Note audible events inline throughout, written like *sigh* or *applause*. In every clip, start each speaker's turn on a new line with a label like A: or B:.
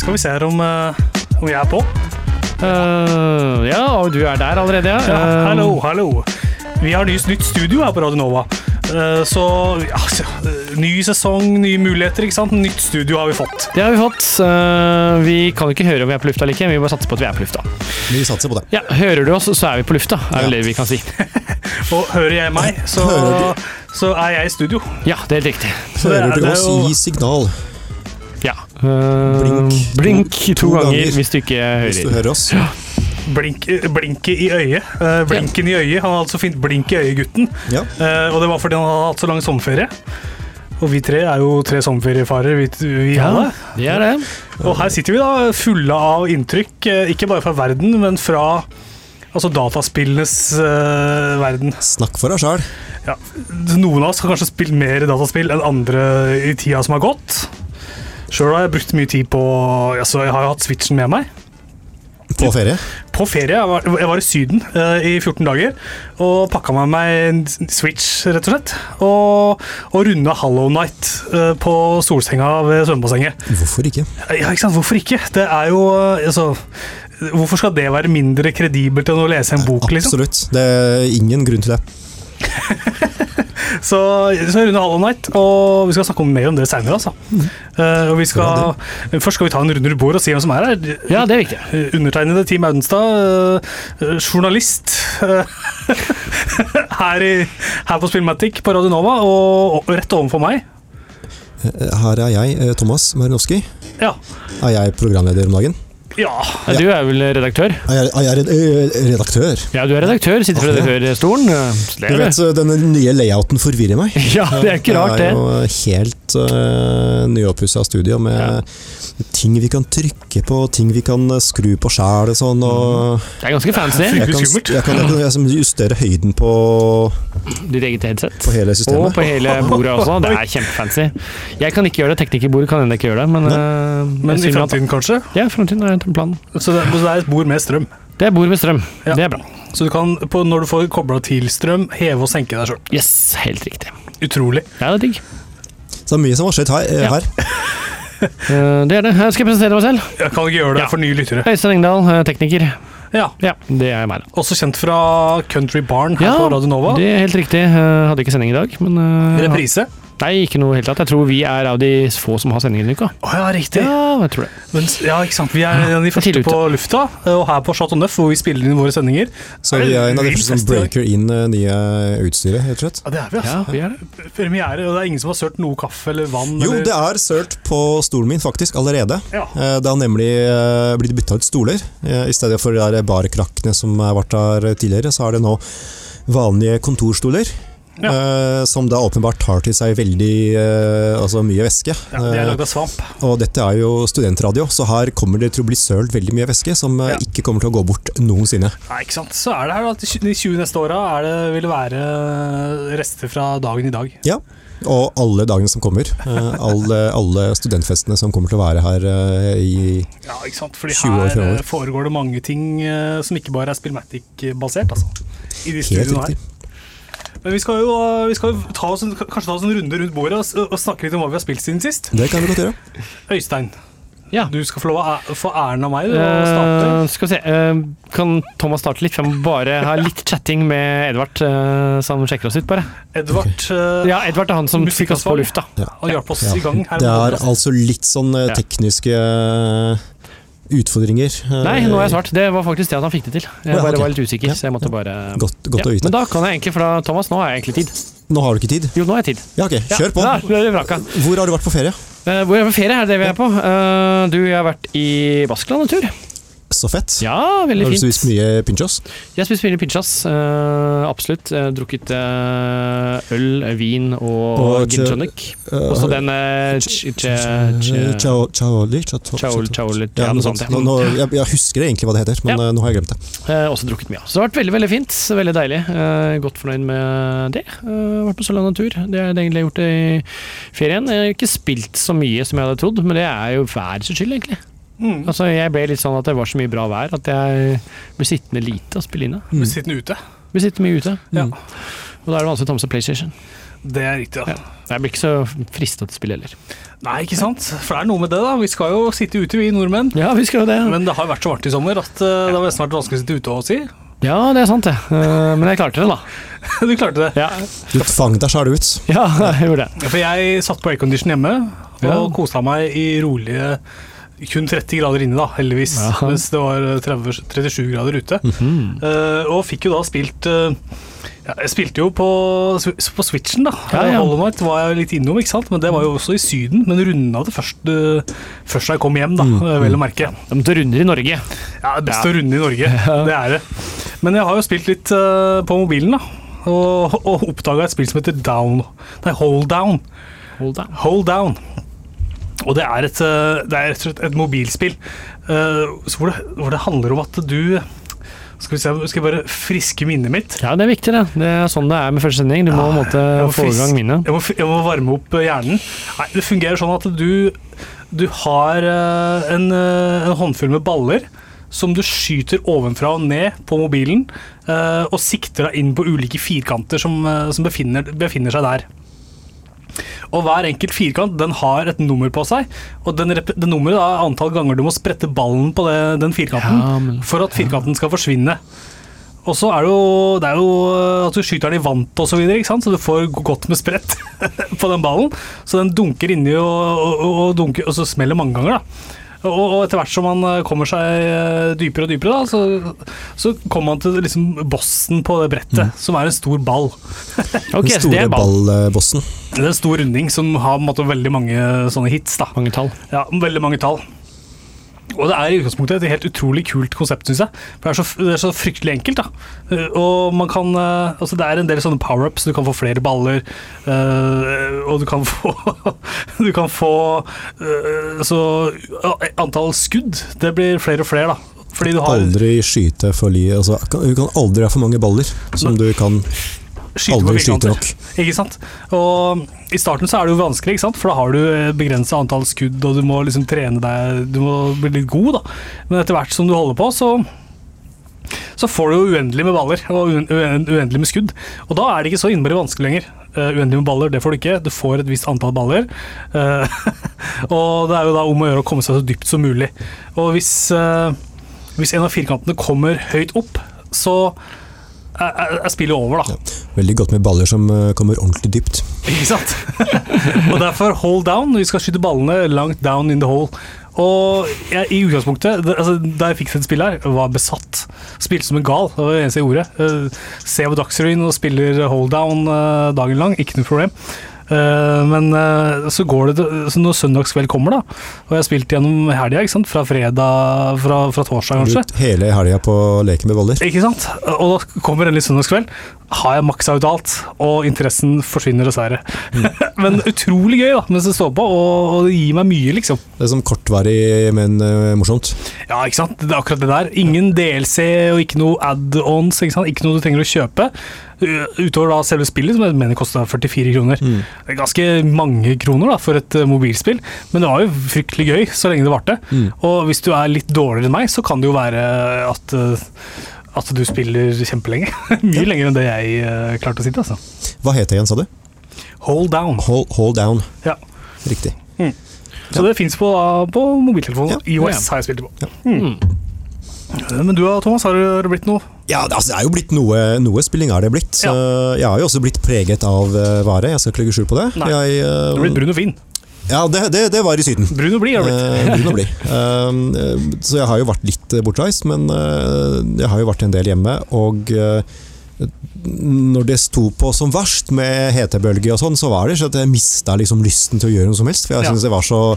A: skal vi se her om, eh, om jeg er på.
B: Uh, ja, og du er der allerede, ja.
A: Ja,
B: Eh,
A: hallo, hallo. Vi har nytt, nytt studio her på Radio Nova. Eh, så altså, ny sesong, nye muligheter, ikke sant? Nytt studio har vi fått.
B: Det har vi fått. Eh, vi kan ikke høre om vi er på lufta eller ikke, vi bare satse på at vi er på lufta.
C: Vi satser på det.
B: Ja, Hører du oss, så er vi på lufta, er vel
C: Ja.
B: det vi kan si. *laughs*
A: Og hører jeg meg, så,
C: Hører
A: så er jeg i studio.
B: Ja, det er helt riktig.
A: Så er-
C: Hører du oss, gi signal
B: Ja. Uh,
C: Blink.
B: blink
C: To-
B: to, ganger,
C: ganger.
B: hvis du ikke
C: hvis du
B: hører.
C: oss. oss.
A: Blink, blinket i øyet. Uh, blinken i øyet. Han hadde altså fint blink i øyet, gutten.
C: Ja.
A: Uh, og det var fordi han hadde hatt så lang sommerferie. Og vi tre er jo tre sommerferiefarer, vi, vi
B: Ja,
A: alle.
B: det er det.
A: Og her sitter vi da fulle av inntrykk, eh, ikke bare fra verden, men fra altså dataspillenes uh, verden.
C: Snakk for deg sjæl.
A: Ja, noen av oss har kanskje spilt mer dataspill enn andre i tida som har gått. Sjøl har jeg brukt mye tid på altså Jeg har jo hatt Switchen med meg.
C: På ferie.
A: På ferie. Jeg var, jeg var i Syden uh, i 14 dager og pakka med meg en Switch, rett og slett. Og, og runda Hallow Night uh, på solsenga ved svømmebassenget.
C: Hvorfor ikke?
A: Ja, ikke sant? Hvorfor ikke? Det er jo eh, altså, Hvorfor skal det være mindre kredibelt enn å lese en bok, liksom?
C: Absolutt. Det er ingen grunn til det. *laughs*
A: Så, så Rune Hollow Night, og vi skal snakke om mer om det seinere, altså. Uh, og vi skal, først skal vi ta en runde rundt bordet og si hvem som er her.
B: Ja, det er viktig.
A: Eh, Undertegnede Team Audenstad, uh, journalist uh, *laughs* her, i, her på Spillmatic på Radio Nova, og, og rett overfor meg
C: Her er jeg, Thomas Marinowski.
A: Ja.
C: Er jeg programleder om dagen?
A: Ja.
B: Du er vel redaktør?
C: Er jeg, er jeg eh, redaktør?
B: Ja, du er redaktør. Sitter på redaktørstolen.
C: Du
B: er
C: vet, eh, denne nye layouten forvirrer meg. *laughs*
B: Ja, det er ikke rart,
C: Det
B: det.
C: er jo helt uh, nyoppussa studio med
B: Ja.
C: ting vi kan trykke på, ting vi kan skru på sjæl og sånn. Og
B: Det er ganske fancy.
C: jeg, kan, jeg, kan, jeg kan justere høyden på,
B: Ditt eget headset.
C: på hele systemet.
B: Og på hele *laughs* bordet også. Det er kjempefancy. Jeg kan ikke gjøre det. Teknikerbordet kan hende ikke gjøre det, men, eh,
A: Men i framtiden, kanskje?
B: Ja, i fremtiden er det planen.
A: Så det, så det er et bord med strøm.
B: Det er bord med strøm.
A: Ja.
B: Det er bra.
A: Så du kan, på, når du får kobla til strøm, heve og senke deg sjøl.
B: Yes, helt riktig.
A: Utrolig.
B: Ja, det er digg.
C: Så det er mye som har skjedd her. eh,
B: Ja.
C: her. *laughs*
B: Eh, det er det. Jeg skal presentere meg selv.
A: Jeg kan ikke gjøre det
B: Ja.
A: for nye lyttere.
B: Øystein Engdahl, eh, tekniker.
A: Ja.
B: Ja, det er meg, da.
A: Også kjent fra Country Barn her
B: Ja,
A: på Radio Nova.
B: Det er helt riktig. Jeg hadde ikke sending i dag, men eh,
A: Reprise.
B: Nei, ikke noe helt tatt. Jeg tror vi er av de få som har sending denne uka.
A: Å ja, riktig.
B: Ja, jeg tror det.
A: Men, ja, ikke sant. Vi er de første på lufta, og her på Chateau Neuf, hvor vi spiller inn våre sendinger.
C: Så vi er en av de første som
A: i
C: breaker inn eh, nye utstyret, helt slett.
A: Ja, det er vi,
B: Ja,
A: altså.
B: vi er det.
A: Premiere, og det er ingen som har sølt noe kaffe eller vann.
C: Jo,
A: eller...
C: det er sølt på stolen min faktisk allerede.
A: Ja.
C: Eh, Det har nemlig eh, blitt bytta ut stoler. Eh, I stedet for de der barkrakkene som har vært der tidligere, så er det nå vanlige kontorstoler. Eh, Som da åpenbart tar til seg veldig uh, altså mye væske.
A: Ja, de er lagd av svamp.
C: Og dette er jo studentradio, så her kommer det til å bli sølt veldig mye væske som
A: Ja.
C: ikke kommer til å gå bort noensinne.
A: Nei, ikke sant. Så er det her at de 20 neste åra vil det være rester fra dagen i dag.
C: Ja. Og alle dagene som kommer. Alle, alle studentfestene som kommer til å være her i
A: Ja, ikke sant. Fordi
C: 20 år
A: her
C: fremover.
A: eh, foregår det mange ting som ikke bare er Spillmatic-basert, altså. I de
C: Helt
A: riktig. her. Men vi skal jo, eh, vi skal jo ta oss en, kanskje ta oss en runde rundt bordet og, og snakke litt om hva vi har spilt siden sist.
C: Det kan vi godt gjøre.
A: Øystein,
B: Ja.
A: du skal få lov å få æren av meg.
B: Eh, skal vi se Uh, Kan Thomas starte litt? For jeg må bare ha litt chatting med Edvard, så han sjekker oss ut, bare.
A: Edvard
B: Ja, Edvard er han som fikk oss på lufta.
A: han hjalp oss
C: Ja.
A: i gang her.
C: Det er altså litt sånn tekniske utfordringer. eh,
B: Nei, nå har jeg svart. Det var faktisk det at han fikk det til. Jeg
C: Ja,
B: bare
C: ok.
B: var litt usikker,
C: Ja,
B: så jeg måtte bare
C: Godt, godt å vite.
B: Men da kan jeg egentlig, for da, Thomas, nå har jeg egentlig tid.
C: Nå har du ikke tid?
B: Jo, nå har jeg tid.
C: Ja, ok, kjør på.
B: Ja, er.
C: Hvor har du vært på ferie?
B: Hvor hvor er vi på ferie? Er det det vi er på? Eh, du, jeg har vært i Baskeland en tur.
C: Så fett.
B: Ja, veldig fint.
C: har du spist mye pinchos?
B: Jeg har spist mye pinchas. uh, absolutt. Eh, drukket uh, øl, vin og,
C: Og
B: gin tonic. Og så den Chaoli? ch- ch- ch-
C: Chao- Chaoli? Ja,
B: noe sånt.
C: Nå, nå, jeg, jeg husker egentlig hva det heter, men
B: Ja.
C: eh, nå har jeg glemt det.
B: Eh, også drukket mye. Så det har vært veldig veldig fint. Veldig deilig. Eh, godt fornøyd med det. Eh, vært på Sørlandet tur. Det har egentlig jeg har gjort i ferien. Jeg har ikke spilt så mye som jeg hadde trodd, men det er jo værets skyld, egentlig.
A: Mm.
B: Altså, jeg ble litt sånn at det var så mye bra vær at jeg ble sittende lite og spille inne.
A: Blir sittende ute.
B: Ble sittende mye ute.
A: Ja.
C: Mm.
B: Og da er det vanskelig å ta med seg PlayStation.
A: Det er riktig, ja.
B: Ja. Jeg blir ikke så frista til å spille heller.
A: Nei, ikke sant? For det er noe med det, da. Vi skal jo sitte ute, vi nordmenn.
B: Ja, vi skal jo det.
A: Men det har vært så varmt i sommer at eh, det har nesten vært vanskelig å sitte ute og si.
B: Ja, det er sant, det. Eh, Men jeg klarte det, da. *laughs*
A: Du klarte det.
B: Ja,
C: Du fang deg sjæl ut.
B: ja *laughs* jeg gjorde det.
A: For jeg satt på aircondition hjemme og
B: Ja.
A: kosa meg i rolige kun 30 grader inne, da, heldigvis.
B: Ja.
A: Mens det var 30, 37 grader ute.
B: Mm
A: -hmm. uh, og fikk jo da spilt uh, ja, Jeg spilte jo på, på Switchen, da.
B: Ja, ja.
A: Hollow var jeg litt innom, ikke sant? men det var jo også i Syden. Men runda det først, uh, først da jeg kom hjem, da,
C: Mm.
A: eh, vel å merke.
B: De måtte runder i Norge.
A: Ja, det er best å runde i Norge, *laughs* det er det. Men jeg har jo spilt litt eh, på mobilen, da. Og, og oppdaga et spill som heter Down. Nei, Hold Down.
B: Hold down.
A: Hold Down. Og det er et, eh, det er rett og slett et mobilspill eh, hvor, det, hvor det handler om at du Skal vi se, skal jeg bare friske minnet mitt?
B: Ja, det er viktig, det. Det er sånn det er med første sending. Du må på en måte
A: må
B: få i gang minnet.
A: Jeg må, jeg må varme opp eh, hjernen. Nei, det fungerer sånn at du, du har en, en håndfull med baller som du skyter ovenfra og ned på mobilen, og sikter deg inn på ulike firkanter som, som befinner, befinner seg der. Og hver enkelt firkant den har et nummer på seg, og den, det nummeret er antall ganger du må sprette ballen på det, den firkanten
B: Ja, men-
A: for at firkanten skal forsvinne. Og så er det jo, det er jo at du skyter den i vant og så videre, så du får godt med sprett *laughs* på den ballen. Så den dunker inni og, og, og, dunker, og så smeller mange ganger. da. Og, og etter hvert som man eh, kommer seg eh, dypere og dypere, da, så, så kommer man til liksom bossen på det brettet, som er en stor ball. *laughs*
B: okay,
C: Den store
B: ballbossen. ball.
A: Det er en stor runding som har på en måte, veldig mange sånne hits. da.
B: Mange tall.
A: Ja, veldig mange tall. Og det er i utgangspunktet et helt utrolig kult konsept, syns jeg. For det er, så, det er så fryktelig enkelt. da. Eh, Og man kan eh, Altså, det er en del sånne power-ups. Du kan få flere baller, eh, og du kan *laughs* få Du kan få Så antall skudd, det blir flere og flere, da. Fordi du har
C: Aldri skyte for li... Altså, du kan aldri ha for mange baller som du kan
A: skyte på firkanter. Ikke sant? Og I starten så er det jo vanskelig, ikke sant? for da har du begrensa antall skudd, og du må liksom trene deg Du må bli litt god, da. Men etter hvert som du holder på, så så får du jo uendelig med baller og uen- uen- uendelig med skudd. Og da er det ikke så innmari vanskelig lenger. Uh, uendelig med baller, det får du ikke. Du får et visst antall baller. Uh, *laughs* og det er jo da om å gjøre å komme seg så dypt som mulig. Og hvis, uh, hvis en av firkantene kommer høyt opp, så er, er, er spillet over, da.
C: Veldig godt med baller som eh, kommer ordentlig dypt.
A: Ikke sant? og derfor hold down. Vi skal skyte ballene langt down in the hole. Og jeg, i utgangspunktet, altså, da jeg fikk det spillet her, var besatt. Spilte som en gal, det var det eneste jeg gjorde. Uh, ser på Dagsrevyen og spiller hold down uh, dagen lang, ikke noe problem. Eh, men eh, så går det så når søndagskveld kommer, da, og jeg har spilt gjennom helga, ikke sant, fra fredag, fra, fra torsdag kanskje,
C: Brukt hele helga på å leke med boller.
A: ikke sant? Og da kommer endelig søndagskveld. Har jeg maksa ut alt, og interessen forsvinner dessverre. *laughs* men utrolig gøy da, mens det står på, og, og det gir meg mye, liksom.
C: Det er som kortvarig, men uh, morsomt.
A: Ja, ikke sant? Det er akkurat det der. Ingen DLC og ikke noe add-ons, ikke? Ikke noe du trenger å kjøpe. Uh, Utover da selve spillet, som jeg mener kosta 44 kroner.
C: Mm.
A: Det ganske mange kroner da, for et uh, mobilspill, men det var jo fryktelig gøy så lenge det varte.
C: Mm.
A: Og hvis du er litt dårligere enn meg, så kan det jo være at, uh, at du spiller kjempelenge. *laughs* Mye lenger enn det jeg uh, klarte å sitte, altså.
C: Hva het det igjen, sa du?
A: Hold down.
C: Hold, hold down.
A: Ja.
C: Riktig.
A: Så det fins på, på mobiltelefonen.
C: Ja.
A: IOS har jeg spilt det på. Mm. Men du da, Thomas, har det blitt noe?
C: Ja, det, altså, det er jo blitt noe, noe spilling er det blitt.
A: Ja.
C: Eh, Jeg har jo også blitt preget av uh, vare, jeg skal ikke legge skjul på det.
A: Nei.
C: Jeg, uh,
A: Du har blitt brun og fin.
C: Ja, det, det, det var i Syden.
A: Brun og blid har blitt.
C: Uh. Um, eh, så jeg har jo vært litt eh, bortreist, men eh, jeg har jo vært en del hjemme. Og eh, når det sto på som verst med hetebølge og sånn, så var det ikke at jeg mista liksom lysten til å gjøre noe som helst. For jeg
A: Ja.
C: det var så,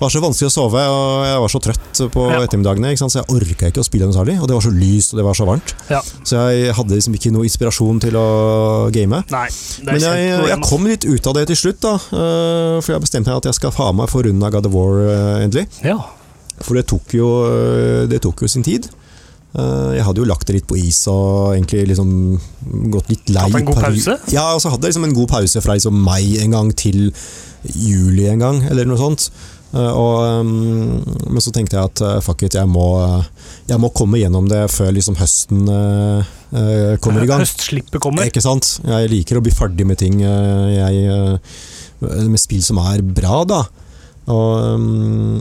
C: var så vanskelig å sove, og jeg var så trøtt på
A: Ja.
C: ettermiddagene. Så jeg orka ikke å spille noe særlig. Og det var så lyst, og det var så varmt.
A: Ja.
C: Så jeg hadde liksom ikke noe inspirasjon til å game.
A: Nei,
C: Men jeg, jeg kom litt ut av det til slutt, da. eh, For jeg bestemte meg at jeg skal faen meg få runda God of War eh, endelig.
A: altså. Ja.
C: For det tok jo, eh, det tok jo sin tid. Eh, Jeg hadde jo lagt det litt på is og egentlig liksom gått litt lei.
A: Hatt en god pause?
C: Ja, og så hadde jeg liksom en god pause fra liksom mai en gang til juli en gang, eller noe sånt. Eh, og, um, men så tenkte jeg at eh, fuck it, jeg må, jeg må komme gjennom det før liksom høsten kommer i gang.
A: Høstslippet kommer.
C: Ikke sant? Jeg liker å bli ferdig med ting jeg, med spill som er bra, da. Og, um,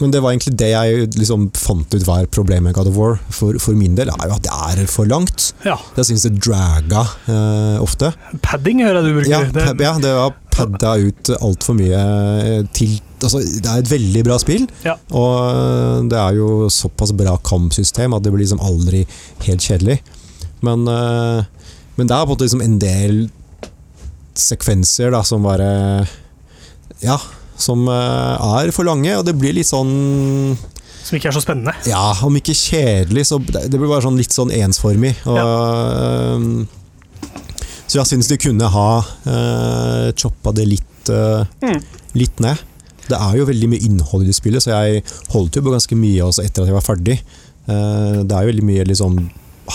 C: men det var egentlig det jeg liksom fant ut var problemet med God of War. For, for min del er jo at det er for langt.
A: Ja.
C: Jeg syns det draga eh, ofte.
A: Padding hører jeg du bruker.
C: Ja,
A: det,
C: pa- ja, det var padda ut altfor mye eh, til altså, Det er et veldig bra spill,
A: Ja.
C: og eh, det er jo såpass bra kampsystem at det blir liksom aldri helt kjedelig. Men, eh, men det er på en måte liksom en del sekvenser da, som bare Ja, som eh, er for lange, og det blir litt sånn
A: Som ikke er så spennende.
C: ja, om ikke kjedelig, så det det blir bare sånn litt sånn ensformig. Og, ja. så jeg syns de kunne ha uh, choppa det litt, uh,
A: Mm.
C: litt ned. Det er jo veldig mye innhold i det spillet, så jeg holdt jo på ganske mye også etter at jeg var ferdig. Uh, det er jo veldig mye liksom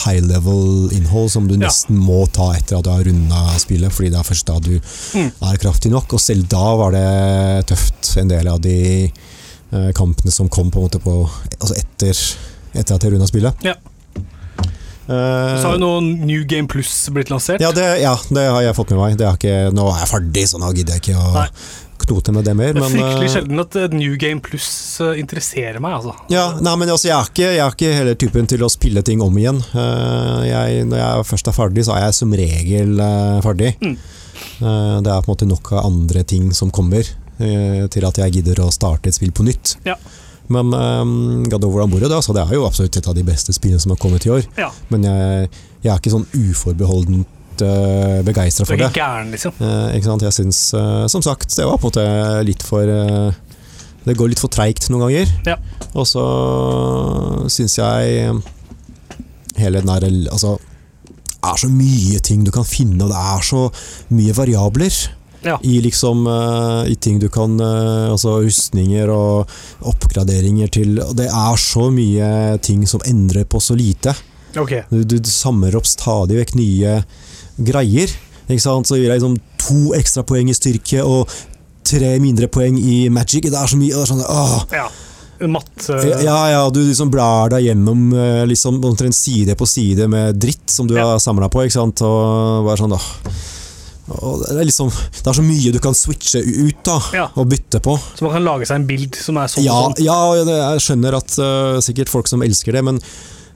C: high level innhold som du
A: Ja.
C: nesten må ta etter at du har runda spillet, fordi det er først da du
A: Mm.
C: er kraftig nok. Og selv da var det tøft, en del av de uh, kampene som kom på en måte på Altså etter, etter at jeg runda spillet.
A: Ja.
C: Uh,
A: Så har jo nå New Game Plus blitt lansert.
C: ja, det, ja, det har jeg fått med meg. Det har ikke, nå er jeg ferdig, så nå gidder jeg ikke å
A: Nei.
C: Knote med det mer.
A: det er fryktelig
C: eh,
A: sjelden at eh, New Game Plus eh, interesserer meg, altså.
C: Ja, nei, men altså, jeg, er ikke, jeg er ikke hele typen til å spille ting om igjen. Jeg, når jeg først er ferdig, så er jeg som regel ferdig.
A: Mm.
C: Det er på en måte nok av andre ting som kommer til at jeg gidder å starte et spill på nytt.
A: Ja.
C: Men um, God of War Amore, det, altså, det er jo absolutt et av de beste spillene som har kommet i år.
A: Ja,
C: Men jeg, jeg er ikke sånn uforbeholdent uh, begeistra
A: Du
C: for det.
A: gæren, liksom.
C: Uh, ikke sant? Jeg syns, uh, som sagt, det var på en måte litt for uh, Det går litt for treigt noen ganger.
A: Ja.
C: Og så syns jeg eh, hele den der Altså, det er så mye ting du kan finne, og det er så mye variabler.
A: Ja.
C: I liksom uh, I ting du kan uh, Altså rustninger og oppgraderinger til Det er så mye ting som endrer på så lite.
A: Okay.
C: Du, du samler opp stadig vekk nye greier. Ikke sant? Så gir jeg liksom to ekstra poeng i styrke og tre mindre poeng i magic. Det er så mye det er sånn, åh.
A: Ja. Matte
C: Ja, ja, du liksom blar deg gjennom eh, liksom, omtrent side på side med dritt som du
A: Ja.
C: har samla på. Ikke sant? Og bare sånn. Og det, er liksom, det er så mye du kan switche ut da,
A: Ja.
C: og bytte på.
A: Så man kan lage seg en bild som er sånn
C: Ja,
A: sånn.
C: ja jeg skjønner at uh, sikkert folk som elsker det, men uh,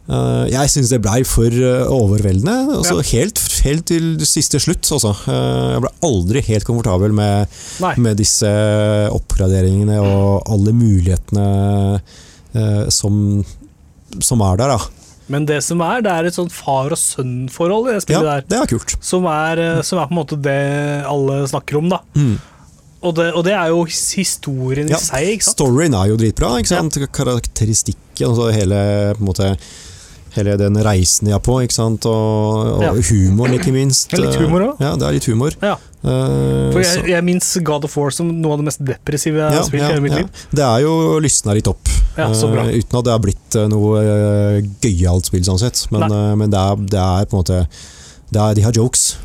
C: jeg syns det blei for uh, overveldende. Altså, helt, helt til siste slutt, altså. Uh, jeg ble aldri helt komfortabel med, med disse oppgraderingene og alle mulighetene som, som er der, da.
A: Men det som er, det er et sånt far og sønn-forhold i det spillet
C: Ja,
A: der.
C: det er kult.
A: Som er, eh, som er på en måte det alle snakker om, da.
C: Mm.
A: Og det, og det er jo his- historien
C: Ja,
A: i seg, ikke sant?
C: Storyen er jo dritbra. ikke sant? Karakteristikken, altså hele, på en måte, hele den reisen de er på, ikke sant? og, og
A: Ja.
C: humoren, ikke minst.
A: Ja, litt humor også.
C: Ja, det er litt humor.
A: Ja.
C: Eh,
A: For jeg, jeg minnes God of War som noe av det mest depressive jeg har spilt i hele mitt liv.
C: Det er jo lysna litt opp.
A: Ja, så bra.
C: Eh, uten at det har blitt eh, noe uh, gøyalt spill, sånn sett. Men, men det, er, det er på en måte det er, De har jokes.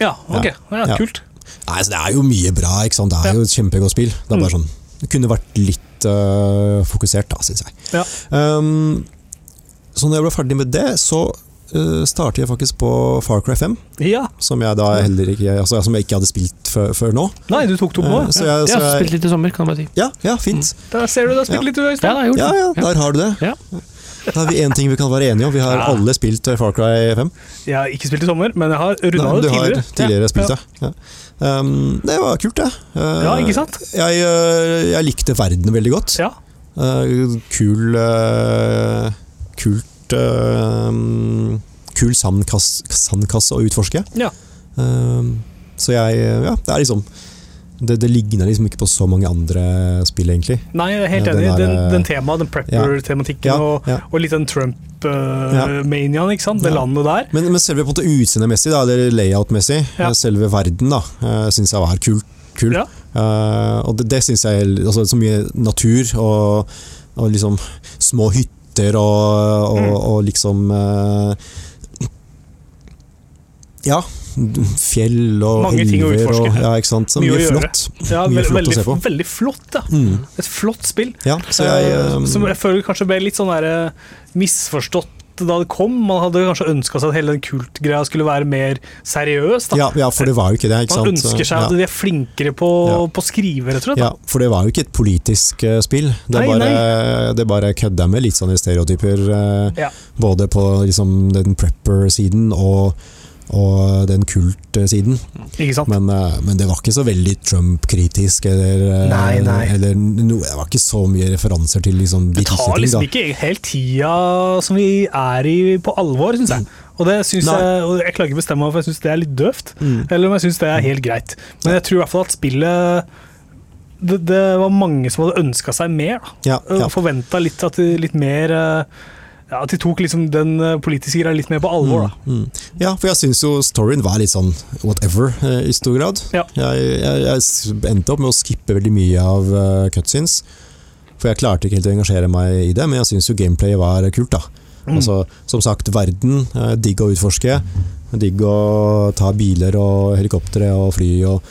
A: Ja, ok. Ja,
C: Ja.
A: Kult.
C: Nei, så Det er jo mye bra. ikke sant? Det er
A: Ja.
C: jo et kjempegodt spill. Det er
A: Mm.
C: bare sånn Det kunne vært litt uh, fokusert, da, syns jeg.
A: Ja.
C: Um, så når jeg ble ferdig med det, så uh, startet jeg faktisk på Far Cry 5.
A: Ja.
C: Som jeg da heller ikke altså, Som jeg ikke hadde spilt før, før nå.
A: Nei, du tok to på
C: Eh, så
A: Ja.
C: jeg,
B: Jeg har spilt litt i sommer, kan jeg bare si.
C: ja, ja, fint.
A: Der ser du, du har spilt
C: Ja.
A: litt, i
B: Ja, det gjort.
C: Ja, ja,
B: Ja.
C: der har du det.
B: Ja.
C: Da har vi én ting vi kan være enige om. Vi har
A: Ja.
C: alle spilt eh, Far Cry 5.
A: Jeg har ikke spilt i sommer, men jeg har runda
C: du
A: det
C: har
A: tidligere.
C: tidligere spilt
A: ja.
C: det. Ja. Um, det var kult, det. Uh,
A: Ja, ikke sant?
C: Jeg, uh, jeg likte verden veldig godt.
A: Ja.
C: Uh, kul uh, Kult uh, Kul sandkasse, sandkasse å utforske.
A: Ja.
C: Uh, så jeg Ja, det er liksom det, det ligner liksom ikke på så mange andre spill, egentlig.
A: Nei, jeg er helt
C: Ja,
A: enig.
C: den
A: Den, den temaet, den prepper-tematikken
C: Ja,
A: og,
C: ja.
A: og litt den Trump-maniaen, ikke sant? Det
C: Ja.
A: landet der.
C: Men, men selve på en måte utseendemessig, eller layout-messig,
A: Ja.
C: eh, selve verden, da, syns jeg var kult. kul.
A: Ja.
C: Eh, og det, det syns jeg altså, Så mye natur og, og liksom små hytter og, og,
A: Mm.
C: og liksom eh, Ja, fjell og
A: Mange ting å
C: utforske. og ja, ikke sant. Så
A: Mye
C: mye, flott.
A: Ja,
C: Mye
A: veldig,
C: flott å se på.
A: veldig flott, ja.
C: Mm.
A: Et flott spill.
C: Ja, så jeg
A: eh, som jeg føler kanskje ble litt sånn der, misforstått da det kom. Man hadde kanskje ønska seg at hele den kultgreia skulle være mer seriøs. Da.
C: ja, ja, for det var jo ikke det, ikke
A: Man
C: sant.
A: ønsker seg at de er flinkere på, å skrive, rett og slett.
C: Ja, for det var jo ikke et politisk uh, spill. Det
A: Nei,
C: bare, det bare kødda med litt sånne stereotyper. uh,
A: Ja.
C: Både på liksom, den prepper-siden og, og den kult-siden. Men, eh, men det var ikke så veldig Trump-kritisk. Eller, eh,
A: Nei, nei.
C: eller no, det var ikke så mye referanser til liksom,
A: Det tar liksom ikke helt tida som vi er i, på alvor, syns jeg. Og det synes
C: Nei.
A: jeg, og jeg klager ikke bestemme meg for jeg syns det er litt døvt,
C: Mm.
A: eller om jeg syns det er helt greit. Men jeg tror i hvert fall at spillet Det, det var mange som hadde ønska seg mer. da.
C: Ja, ja.
A: Forventa litt, litt mer eh, ja, At de tok liksom den eh, politiske greia litt mer på alvor. da.
C: Mm, mm. Ja, for jeg syns jo storyen var litt sånn whatever, eh, i stor grad.
A: Ja.
C: Jeg, jeg, jeg endte opp med å skippe veldig mye av uh, cutscenes. For jeg klarte ikke helt å engasjere meg i det, men jeg syns jo gameplayet var kult, da.
A: Mm.
C: Altså, som sagt, verden. eh, digg å utforske. Digg å ta biler og helikoptre og fly og?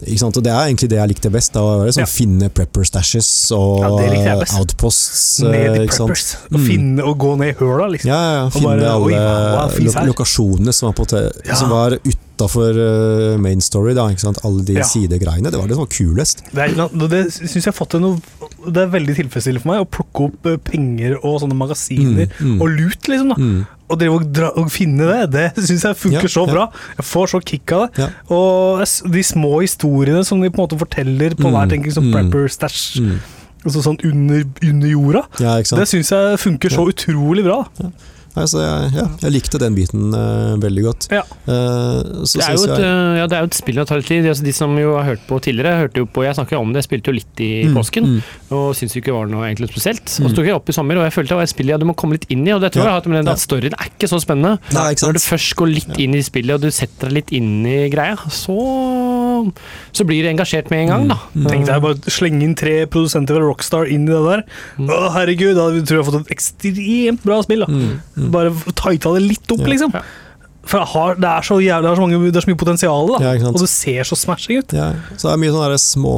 C: Og Det er egentlig det jeg likte best. Da, liksom
A: Ja.
C: Finne prepper stashes og
A: Ja,
C: outposts.
A: Ned
C: eh,
A: i
C: sant?
A: preppers. Og
C: Mm.
A: finne og gå ned i høla, liksom.
C: Ja, ja. Finne
A: bare,
C: alle
A: wow,
C: lokasjonene som var, på som var utafor uh, main story. Da? Alle de
A: Ja.
C: sidegreiene. Det var det som var kulest.
A: Det, er, det syns jeg har fått til noe Det er veldig tilfredsstillende for meg å plukke opp eh, penger og sånne magasiner
C: Mm, mm.
A: og lut, liksom. da
C: Mm.
A: Og drive og, dra, og finne det, det syns jeg funker
C: Ja,
A: så
C: ja.
A: bra. Jeg får så kick av det.
C: Ja.
A: Og de små historiene som de på en måte forteller på
C: Mm,
A: hver tenking som
C: mm.
A: prepper stash,
C: Mm.
A: altså sånn under, under jorda,
C: Ja,
A: det syns jeg funker så utrolig bra.
C: Nei, så jeg, ja, jeg likte den biten uh, veldig godt.
A: Ja.
C: Uh, så
B: Det er, jo et,
C: jeg
B: øh, ja, det er jo et spill som tar litt tid. Altså, de som jo har hørt på tidligere, hørte jo på Jeg snakket om det, jeg spilte jo litt i
C: Mm,
B: påsken.
C: mm.
B: Og syntes ikke det var noe egentlig spesielt. Og
C: Mm.
B: så tok jeg opp i sommer, og jeg følte det var et spill ja, du må komme litt inn i. Og det tror jeg har hatt med den at storyen er ikke så spennende.
C: Nei, ikke
B: Når du først går litt inn i spillet, og du setter deg litt inn i greia, så, så blir du engasjert med en gang, da.
C: Mm.
A: Tenk deg bare slenge inn tre produsenter fra Rockstar inn i det der.
B: Mm.
A: Å, herregud, da tror jeg jeg har fått et ekstremt bra spill. da
C: Mm, mm.
A: Bare tighta det litt opp,
C: Ja.
A: liksom. For det, har, det, er så jævlig, det, er så mange, det er så mye potensial, da.
C: Ja,
A: og du ser så smashing ut.
C: Ja, så det er mye sånn små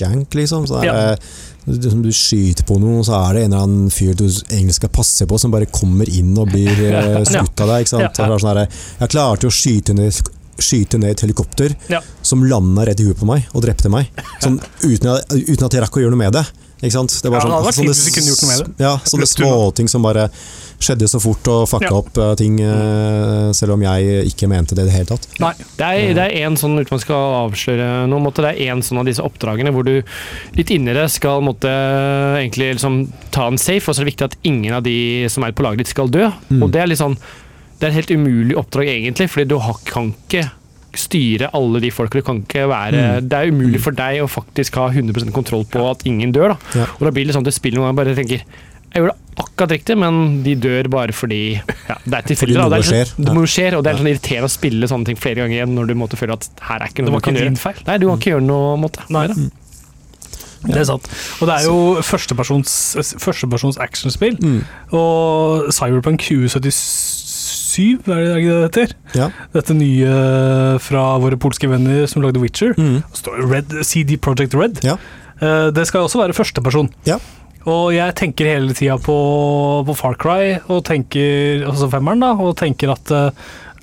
C: jank, liksom. Så det
A: Ja.
C: er, du, du skyter på noe, så er det en eller annen fyr du egentlig skal passe på, som bare kommer inn og blir *laughs* eh, skutt av deg. Ikke sant? Og sånn der, jeg klarte å skyte ned, skyte ned et helikopter
A: Ja.
C: som landa rett i huet på meg og drepte meg. Sånn, uten, at- uten at jeg rakk å gjøre noe med det. Ikke sant? Det
A: Ja,
C: var
A: det hadde vært
C: sånne
A: hvis vi kunne gjort noe med det.
C: Ja, sånne småting som bare skjedde så fort og fucka
A: Ja.
C: opp eh, ting, eh, selv om jeg ikke mente det i det hele tatt.
A: Nei.
B: Det er, det er en sånn, uten man skal avsløre noe, måte, det er en sånn av disse oppdragene hvor du litt inni det skal måtte, egentlig liksom, ta en safe, og så er det viktig at ingen av de som er på laget ditt skal dø.
C: Mm.
B: Og det er litt sånn, det er et helt umulig oppdrag egentlig, fordi du kan ikke styre alle de folka. Du kan ikke være
C: Mm.
B: Det er umulig for deg å faktisk ha 100% kontroll på at ingen dør. da.
C: Ja.
B: Og da blir det sånn at du spiller noen ganger bare tenker jeg gjorde det akkurat riktig, men de dør bare fordi ja, det er tilfeldig.
C: Det,
B: Det er
C: skjer.
B: sånn- Noe skjer, og det er sånn irriterende å spille sånne ting flere ganger igjen når du måtte føle at her er ikke noe
A: var
B: du kan gjøre.
A: feil.
B: Nei, du kan ikke gjøre noe måte.
A: Nei.
B: Nei, Ja.
A: Det er sant. Og det er jo førstepersons, førstepersons actionspill.
C: Mm.
A: Og Cyberpunk 2077, er det ikke det det heter?
C: Ja.
A: Dette nye fra våre polske venner som lagde Witcher.
C: Mm.
A: Red, CD Project Red.
C: Ja.
A: Eh, Det skal også være førsteperson.
C: Ja.
A: Og jeg tenker hele tida på, på Far Cry, og tenker, altså femmeren, da, og tenker at eh,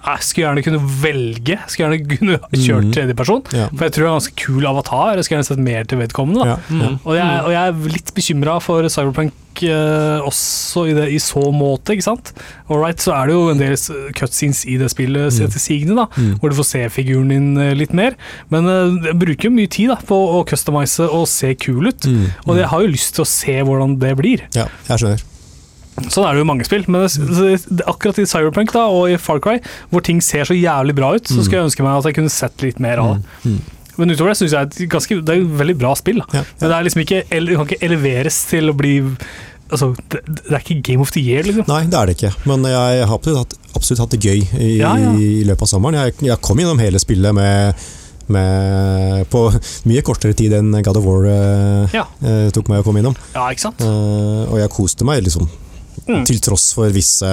A: jeg skulle gjerne kunne velge. Jeg skulle gjerne kunne kjørt
C: Mhm.
A: tredjeperson.
C: Ja.
A: For jeg tror det er en ganske kul avatar. Jeg skulle gjerne sett mer til vedkommende. da.
C: Ja.
B: Mm.
A: Og, jeg, og jeg er litt bekymra for Cyberpunk eh, også i, det, i så måte, ikke sant. Alright, så er det jo en del cutscenes i det spillet
C: Mm.
A: til sigende, da,
C: Mm.
A: hvor du får se figuren din eh, litt mer. Men eh, jeg bruker jo mye tid da, på å customize og se kul ut.
C: Mm.
A: Og jeg har jo lyst til å se hvordan det blir.
C: Ja, jeg skjønner.
A: Sånn er det jo i mange spill. Men akkurat i Cyberpunk da, og i Far Cry, hvor ting ser så jævlig bra ut, så skulle jeg ønske meg at jeg kunne sett litt mer av det.
C: Mm. Mm.
A: Men utover det syns jeg det er, ganske, det er et veldig bra spill.
C: Ja,
A: Men det er liksom ikke, kan ikke eleveres til å bli Altså, det, det er ikke Game of the Year, liksom.
C: Nei, det er det ikke. Men jeg har absolutt hatt, absolutt hatt det gøy i,
A: ja.
C: i løpet av sommeren. Jeg, jeg kom gjennom hele spillet med, med på mye kortere tid enn God of War eh,
A: Ja.
C: eh, tok meg å komme innom.
A: Ja, ikke sant?
C: Eh, og jeg koste meg liksom
A: Mm.
C: Til tross for visse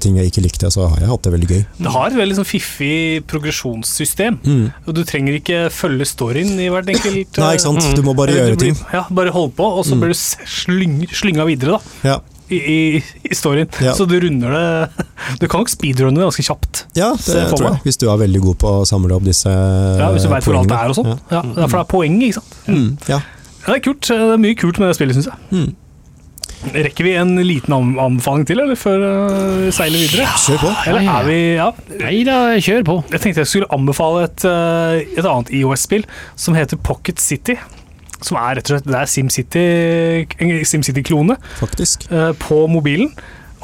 C: ting jeg ikke likte, så har jeg hatt det veldig gøy.
A: Det har et veldig sånn fiffig progresjonssystem.
C: Mm.
A: Og du trenger ikke følge storyen i hvert enkelt
C: Nei, ikke sant. Du må bare gjøre
A: blir-
C: ting.
A: Ja, bare holde på, og så
C: Mm.
A: blir du slynga videre, da.
C: Ja,
A: I, i, i storyen.
C: Ja.
A: Så du runder det *laughs* Du kan nok speedrunne det ganske kjapt.
C: ja det tror jeg. Hvis du er veldig god på å samle opp disse
A: Ja, Hvis du veit hvor alt
C: det
A: er og sånn.
C: Ja.
A: Ja. Ja, for det er poenget, ikke sant.
C: Mm, ja.
A: Ja, det er kult. Det er mye kult med det spillet, syns jeg.
C: Mm.
A: Rekker vi en liten anbefaling til, eller før øh, vi seiler videre?
C: Kjør på.
A: Eller
B: Ja, ja.
A: er vi Ja.
B: Nei da, kjør på.
A: Jeg tenkte jeg skulle anbefale et, øh, et annet IOS-spill som heter Pocket City. Som er rett og slett Det er SimCity, en SimCity-klone
C: Faktisk.
A: øh, på mobilen.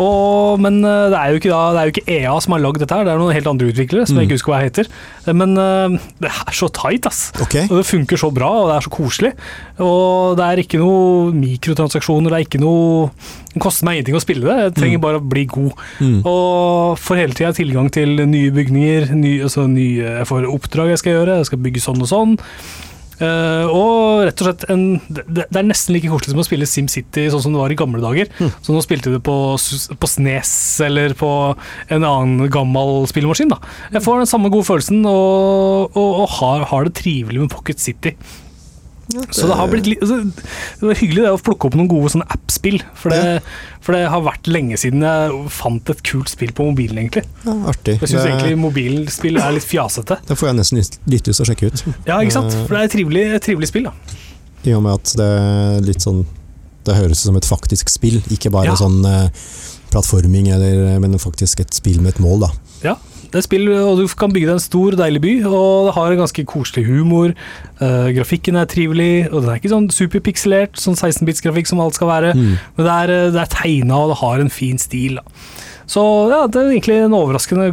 A: Og, men øh, det er, ikke da, det er jo ikke EA som har lagd dette, her, det er noen helt andre utviklere som jeg ikke husker hva heter. Eh, Men øh, det er så tight, ass.
C: Okay.
A: Og det funker så bra, og det er så koselig. Og det er ikke noe mikrotransaksjoner, det er ikke noe Det koster meg ingenting å spille det, jeg trenger bare å bli god.
C: Mm.
A: Og får hele tida tilgang til nye bygninger, nye, altså nye, jeg får oppdrag jeg skal gjøre, jeg skal bygge sånn og sånn. Eh, og rett og slett en, det, er nesten like koselig som å spille SimCity sånn som det var i gamle dager. Så nå spilte du på, på Snes eller på en annen gammel spillemaskin. Da. Jeg får den samme gode følelsen og, og, og har, har det trivelig med Pocket City. Så det har blitt litt altså, Det var hyggelig det å plukke opp noen gode sånne app-spill. For det, for det har vært lenge siden jeg fant et kult spill på mobilen, egentlig.
C: Ja, artig.
A: Jeg syns
C: Det,
A: egentlig mobilspill er litt fjasete.
C: det får jeg nesten litt, lyst til å sjekke ut.
A: Ja, ikke sant? For det er et trivelig, et trivelig spill, da.
C: I og med at det er litt sånn Det høres ut som et faktisk spill, ikke bare sånn eh, plattforming, eller, men faktisk et spill med et mål, da.
A: Ja, det er spill, og du kan bygge deg en stor, deilig by, og det har en ganske koselig humor. Uh, grafikken er trivelig, og den er ikke sånn superpikselert, sånn 16-bits-grafikk som alt skal være.
C: Mm.
A: Men det er, det er tegna, og det har en fin stil. Da. Så ja, det er egentlig en overraskende,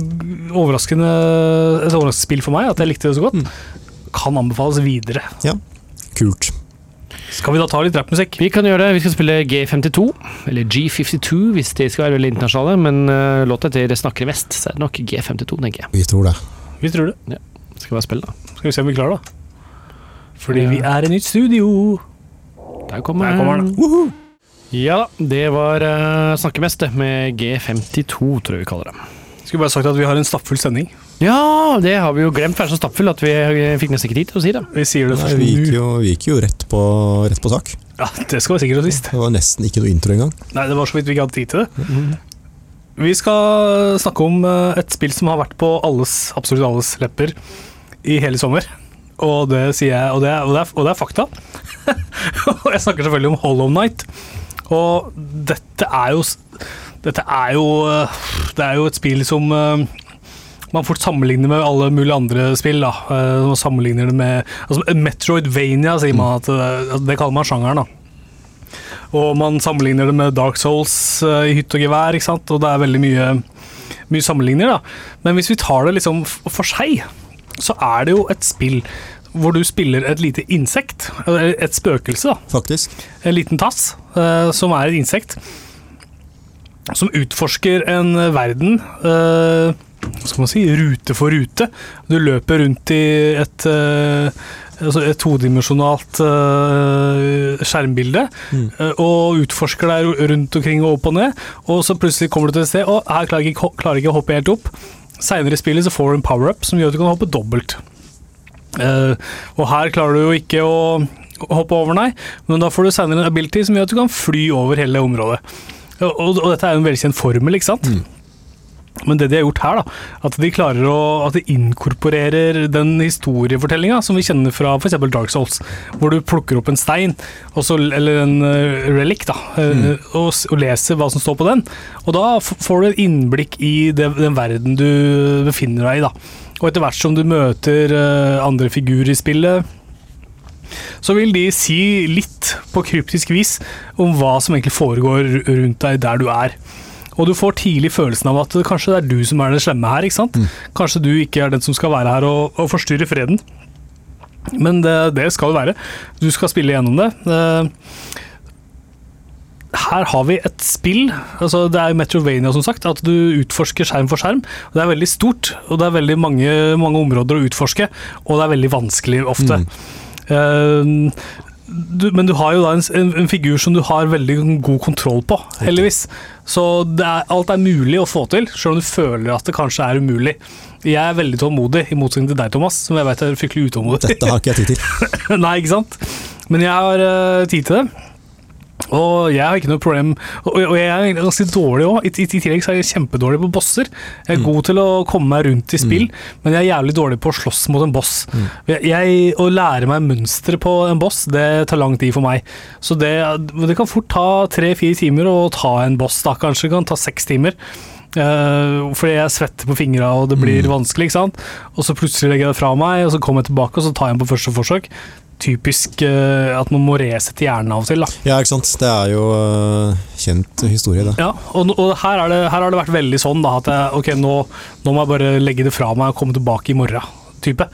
A: overraskende, et overraskende spill for meg, at jeg likte det så godt. Kan anbefales videre.
C: Ja, Kult.
A: Skal vi da ta litt rappmusikk?
B: Vi kan gjøre det. Vi skal spille G52, eller G52 hvis de skal være veldig internasjonale, men uh, låta heter Snakker mest, så er det nok G52, tenker jeg.
C: Vi tror det.
A: Vi tror det.
B: Skal vi bare spille, da?
A: Skal vi se om vi klarer det. Fordi
B: Ja.
A: vi er i nytt studio.
B: Der kommer,
A: Der kommer den.
B: Ja da, det var uh, 'Snakker mest, det, med G52, tror jeg vi kaller det.
A: Skulle bare sagt at vi har en stappfull sending.
B: Ja, det har vi jo glemt. Vær så stappfull at vi fikk nesten ikke tid til å si det.
A: Vi sier det
C: Nei, vi gikk jo, vi gikk jo rett, på, rett på sak.
A: Ja, det skal være sikkert og sist.
C: Det var nesten ikke noe intro engang.
A: Nei, det var så vidt vi ikke hadde tid til det. Vi skal snakke om eh, et spill som har vært på alles, absolutt alles lepper i hele sommer. Og det sier jeg, og det er, og det er, og det er fakta. *laughs* og jeg snakker selvfølgelig om Hollow Night. Og dette er jo Dette er jo eh, Det er jo et spill som eh, man fort sammenligner med alle mulige andre spill. da. Eh, Man sammenligner det med altså Metroidvania, sier man at det, det kaller man sjangeren. da. Og man sammenligner det med Dark Souls eh, i hytt og gevær, ikke sant? og det er veldig mye, mye sammenligninger. da. Men hvis vi tar det liksom for seg, så er det jo et spill hvor du spiller et lite insekt, et spøkelse, da.
C: Faktisk.
A: en liten tass, eh, som er et insekt, som utforsker en verden eh, skal man si, rute for rute. Du løper rundt i et, eh, altså et todimensjonalt uh, skjermbilde
C: Mm.
A: uh, og utforsker deg ru- rundt omkring og opp og ned, og så plutselig kommer du til et sted og her klarer jeg ikke, klarer jeg ikke å hoppe helt opp. Seinere i spillet så får du en power-up som gjør at du kan hoppe dobbelt. Uh, og her klarer du jo ikke å hoppe over, nei, men da får du seinere en ability som gjør at du kan fly over hele området. Og, og, og dette er jo en velkjent formel, ikke sant?
C: Mm.
A: Men det de har gjort her, da, at de klarer å At de inkorporerer den historiefortellinga som vi kjenner fra f.eks. Dark Souls, hvor du plukker opp en stein, så, eller en uh, relic, da, mm. og, og leser hva som står på den. Og da får du et innblikk i det, den verden du befinner deg i, da. Og etter hvert som du møter uh, andre figurer i spillet, så vil de si litt på kryptisk vis om hva som egentlig foregår rundt deg der du er. Og du får tidlig følelsen av at kanskje det er du som er den slemme her. ikke sant? Kanskje du ikke er den som skal være her og, og forstyrre freden. Men det, det skal det være. Du skal spille gjennom det. Eh, her har vi et spill, altså det er Metrovania som sagt, at du utforsker skjerm for skjerm. Det er veldig stort, og det er veldig mange, mange områder å utforske, og det er veldig vanskelig ofte.
C: Mm.
A: Eh, du, men du har jo da en, en, en figur som du har veldig god kontroll på, heldigvis. Så er, alt er mulig å få til, selv om du føler at det kanskje er umulig. Jeg er veldig tålmodig, i motsetning til deg, Thomas, som jeg vet er fryktelig utålmodig.
C: Dette har ikke jeg tid til. *laughs*
A: Nei, ikke sant? Men jeg har uh, tid til det. Og jeg har ikke noe problem Og, jeg er ganske dårlig òg. I, I, tillegg så er jeg kjempedårlig på bosser. Jeg er god til å komme meg rundt i spill, men jeg er jævlig dårlig på å slåss mot en boss. Jeg, jeg, å lære meg mønsteret på en boss, det tar lang tid for meg. Så det, det kan fort ta tre-fire timer å ta en boss. da Kanskje det kan ta seks timer. Uh, fordi jeg svetter på fingra og det blir vanskelig. ikke sant? Og så plutselig legger jeg det fra meg, og så kommer jeg tilbake og så tar jeg den på første forsøk. Typisk uh, at man må resette hjernen av og til. da
C: Ja, ikke sant. Det er jo øh, kjent historie, det.
A: Ja, og, og her, er det, her har det vært veldig sånn da, at jeg, ok, nå, nå må jeg bare legge det fra meg og komme tilbake i morgen. Type.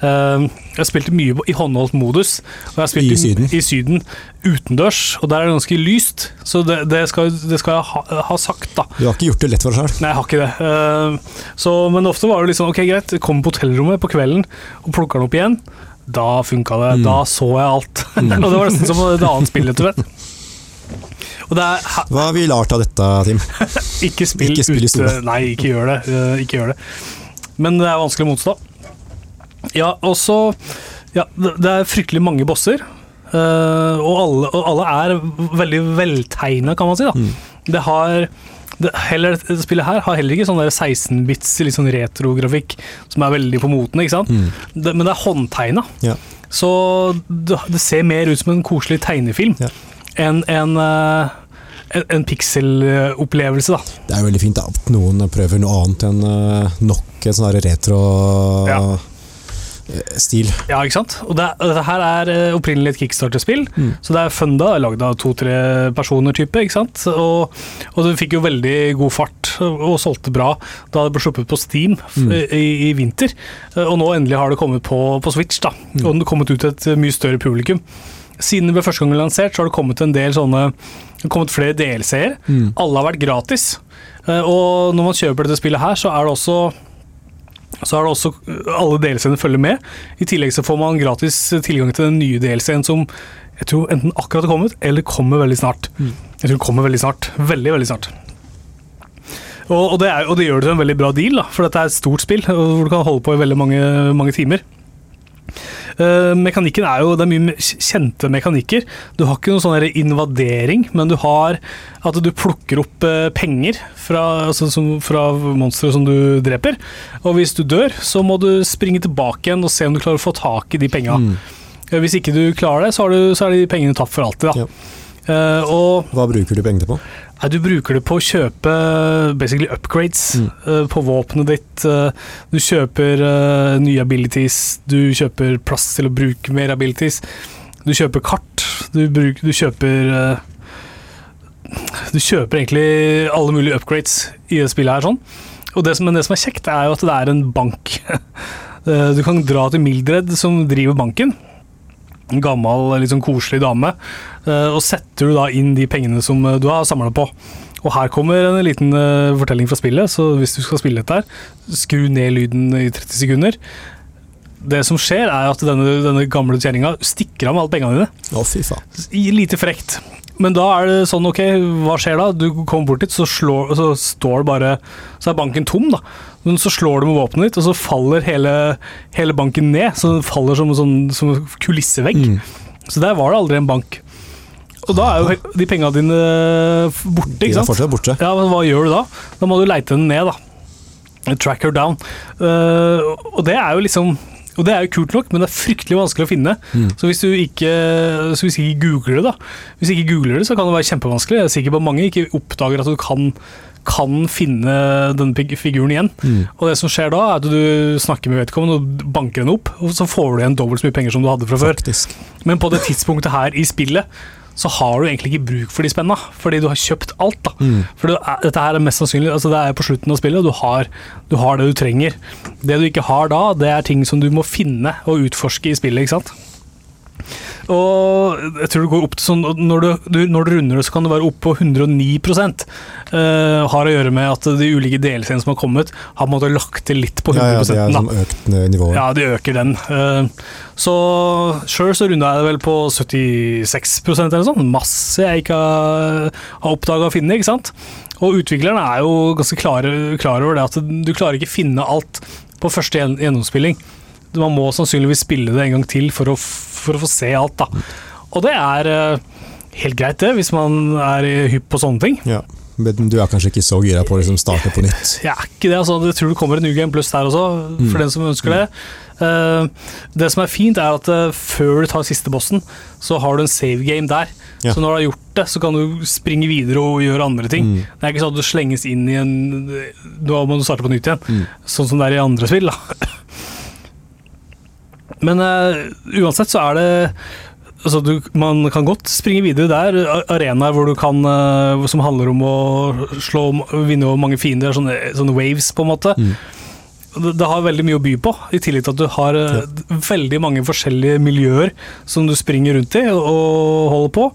A: Eh, jeg spilte mye i håndholdt modus. Og jeg spilte
C: I Syden.
A: i Syden utendørs, og der er det ganske lyst. Så det, det, skal, det skal jeg ha, ha sagt, da.
C: Du har ikke gjort det lett for deg sjøl.
A: Nei, jeg har ikke det. Eh, så, men ofte var det litt liksom ok, greit, kom på hotellrommet på kvelden og plukker den opp igjen. Da funka det. Da så jeg alt. *laughs* og det var nesten som et annet spill, rett og slett.
C: Hva har vi lært av dette, Tim? *laughs*
A: ikke spill,
C: Ikke spill i
A: ute. Nei, ikke gjør det. eh, ikke gjør det. Men det er vanskelig å motstå. Ja, og så ja, det er fryktelig mange bosser. eh, og, alle, og alle er veldig veltegna, kan man si. da. Det har det, heller, det spillet her har heller ikke sånn 16-bits litt sånn retrografikk som er veldig på moten, ikke sant? Det, men det er håndtegna.
C: Ja.
A: Så det, det ser mer ut som en koselig tegnefilm
C: Ja.
A: enn en, eh, en, en pikselopplevelse, da.
C: Det er veldig fint at noen prøver noe annet enn øh, nok et sånn retro-stil.
A: Ja. Ja, ikke sant? Og det, dette her er eh, opprinnelig et Kickstarter-spill, så det er funda, lagd av to-tre personer, type, ikke sant? Og, og det fikk jo veldig god fart og, solgte bra da det ble sluppet på Steam mm. i, i vinter. Eh, Og nå endelig har det kommet på, på Switch, da. Og det har kommet ut til et mye større publikum. Siden det ble første gang lansert, så har det kommet en del sånne det har kommet flere DLC-er. Alle har vært gratis. Eh, Og når man kjøper dette spillet her, så er det også så er det også alle DLC-ene følger med. I tillegg så får man gratis tilgang til den nye DLC-en som jeg tror enten akkurat har kommet, eller kommer veldig snart. Jeg tror det kommer veldig snart. Veldig, veldig snart. Og, og, det, er, og det gjør det til en veldig bra deal, da, for dette er et stort spill hvor du kan holde på i veldig mange, mange timer. Eh, mekanikken er jo Det er mye kjente mekanikker. Du har ikke noen sånn invadering, men du har at du plukker opp eh, penger fra, altså, monstre som du dreper. Og hvis du dør, så må du springe tilbake igjen og se om du klarer å få tak i de penga. Mm. Hvis ikke du klarer det, så, har du, så er de pengene tapt for alltid. Da.
C: Ja.
A: Uh, og
C: Hva bruker du pengene på?
A: Nei, du bruker det på å kjøpe basically upgrades eh, på våpenet ditt. Uh, du kjøper uh, nye abilities, du kjøper plass til å bruke mer abilities. Du kjøper kart, du, bruk, du kjøper eh, Du kjøper egentlig alle mulige upgrades i det spillet her. sånn. Og det som, men det som er kjekt, er jo at det er en bank. *laughs* Eh, du kan dra til Mildred, som driver banken en gammel, litt sånn koselig dame, eh, og setter du da inn de pengene som eh, du har samla på. Og her kommer en liten eh, fortelling fra spillet, så hvis du skal spille dette her, skru ned lyden i 30 sekunder. Det som skjer, er at denne, denne gamle kjerringa stikker av med alle pengene dine.
C: Å, fy faen.
A: Lite frekt. Men da er det sånn, ok, hva skjer da? Du kommer bort dit, så, slår, så står det bare Så er banken tom, da. Men så slår du med våpenet ditt, og så faller hele, hele banken ned. Så den faller som en sånn som kulissevegg. Så der var det aldri en bank. Og da er jo de penga dine borte,
C: De
A: ikke
C: er
A: sant?
C: fortsatt borte.
A: Ja, men hva gjør du da? Da må du leite den ned, da. Track her down. Uh, og det er jo liksom og det er jo kult nok, men det er fryktelig vanskelig å finne. Så hvis du ikke, så hvis ikke googler det, da Hvis ikke googler det, så kan det være kjempevanskelig. Jeg er sikker på at mange ikke oppdager at du kan, kan finne denne figuren igjen. Og det som skjer da, er at du snakker med vedkommende og banker henne opp, og så får du igjen dobbelt så mye penger som du hadde fra før.
C: Faktisk.
A: Men på det tidspunktet her i spillet så har du egentlig ikke bruk for de spenna, fordi du har kjøpt alt. da. For det er, dette her er mest sannsynlig altså Det er på slutten av spillet, og du har, du har det du trenger. Det du ikke har da, det er ting som du må finne og utforske i spillet. ikke sant? Og jeg tror det går opp til sånn Når du, når du runder det, så kan det være opp på 109 uh, Har å gjøre med at de ulike delscenene som har kommet, har på en måte lagt til litt på 100
C: Ja, ja, det er som økt nivå.
A: Ja, de øker den. Uh, Så sjøl så runda jeg det vel på 76% eller sånn. Masse jeg ikke har, har oppdaga å finne, ikke sant. Og utviklerne er jo ganske klare, klar over det at du klarer ikke finne alt på første gjennomspilling. Man må sannsynligvis spille det en gang til for å, for å få se alt, da. Og det er eh, helt greit, det, hvis man er hypp på sånne ting.
C: Ja. Men du er kanskje ikke så gira på å liksom starte på nytt? *laughs*
A: Jeg er ikke det, altså. Jeg tror det kommer en New Game Plus der også, for
C: Mm.
A: den som ønsker det. Eh, det som er fint, er at eh, før du tar siste bossen, så har du en save game der.
C: Ja.
A: Så når du har gjort det, så kan du springe videre og gjøre andre ting.
C: Mm.
A: Det er ikke sånn at du slenges inn i en Da må du starte på nytt igjen.
C: Mm.
A: Sånn som det er i andre spill, da. Men uh, uansett så er det Altså du, man kan godt springe videre der. Arenaer kan eh, som handler om å slå, vinne over mange fiender. Sånne, sånne waves, på en måte.
C: Mm.
A: Det, det har veldig mye å by på, i tillegg til at du har ja. veldig mange forskjellige miljøer som du springer rundt i og, og holder på.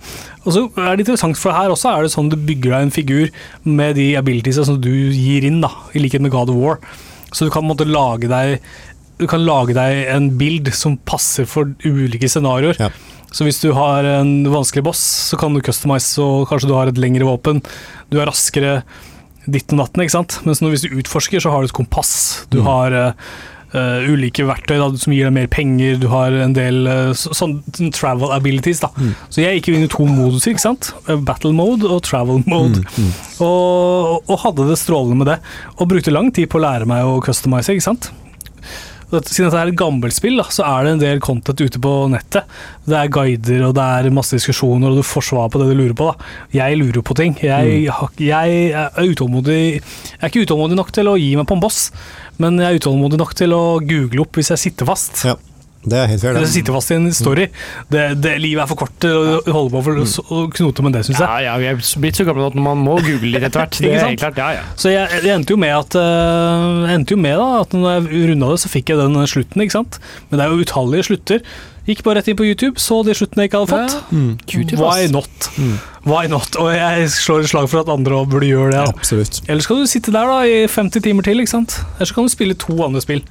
A: Og så er det interessant, for her også er det sånn du bygger deg en figur med de abilities som du gir inn, da, i likhet med God of War. Så du kan på en måte lage deg du kan lage deg en bild som passer for ulike scenarioer.
C: Ja.
A: Så hvis du har en vanskelig boss, så kan du customize, og kanskje du har et lengre våpen. Du er raskere ditt og datten, ikke sant. Mens når, hvis du utforsker, så har du et kompass. Du
C: Mm.
A: har uh, ulike verktøy da, som gir deg mer penger. Du har en del uh, sånn travel abilities. da.
C: Mm.
A: Så jeg gikk inn i to moduser, ikke sant. Battle mode og travel mode.
C: Mm, mm.
A: Og, og hadde det strålende med det. Og brukte lang tid på å lære meg å customize, ikke sant. Siden dette er et gammelt spill, da, så er det en del content ute på nettet. Det er guider og det er masse diskusjoner, og du får svar på det du lurer på. da. Jeg lurer på ting. Jeg, har- jeg er utålmodig Jeg er ikke utålmodig nok til å gi meg på en boss, men jeg er utålmodig nok til å google opp hvis jeg sitter fast.
C: Ja, det er helt fair, det.
A: sitter fast i en story. Det, det, livet er for kort til å holde på for, å knote med det, syns jeg.
B: Ja, ja, vi er blitt så gamle at man må google litt etter hvert. *laughs* Det
A: Ikke
B: er
A: sant?
B: klart, ja, ja.
A: Så jeg, jeg endte jo med at uh, endte jo med da, at når jeg runda det, så fikk jeg den slutten, ikke sant. Men det er jo utallige slutter. Gikk bare rett inn på YouTube, så de sluttene jeg ikke hadde fått.
C: Mm.
B: Q-tip,
A: Why not?
C: Mm.
A: Why not? Og jeg slår et slag for at andre òg burde gjøre det. Ja.
C: Absolutt.
A: Eller skal du sitte der da i 50 timer til, ikke sant? Eller så kan du spille to andre spill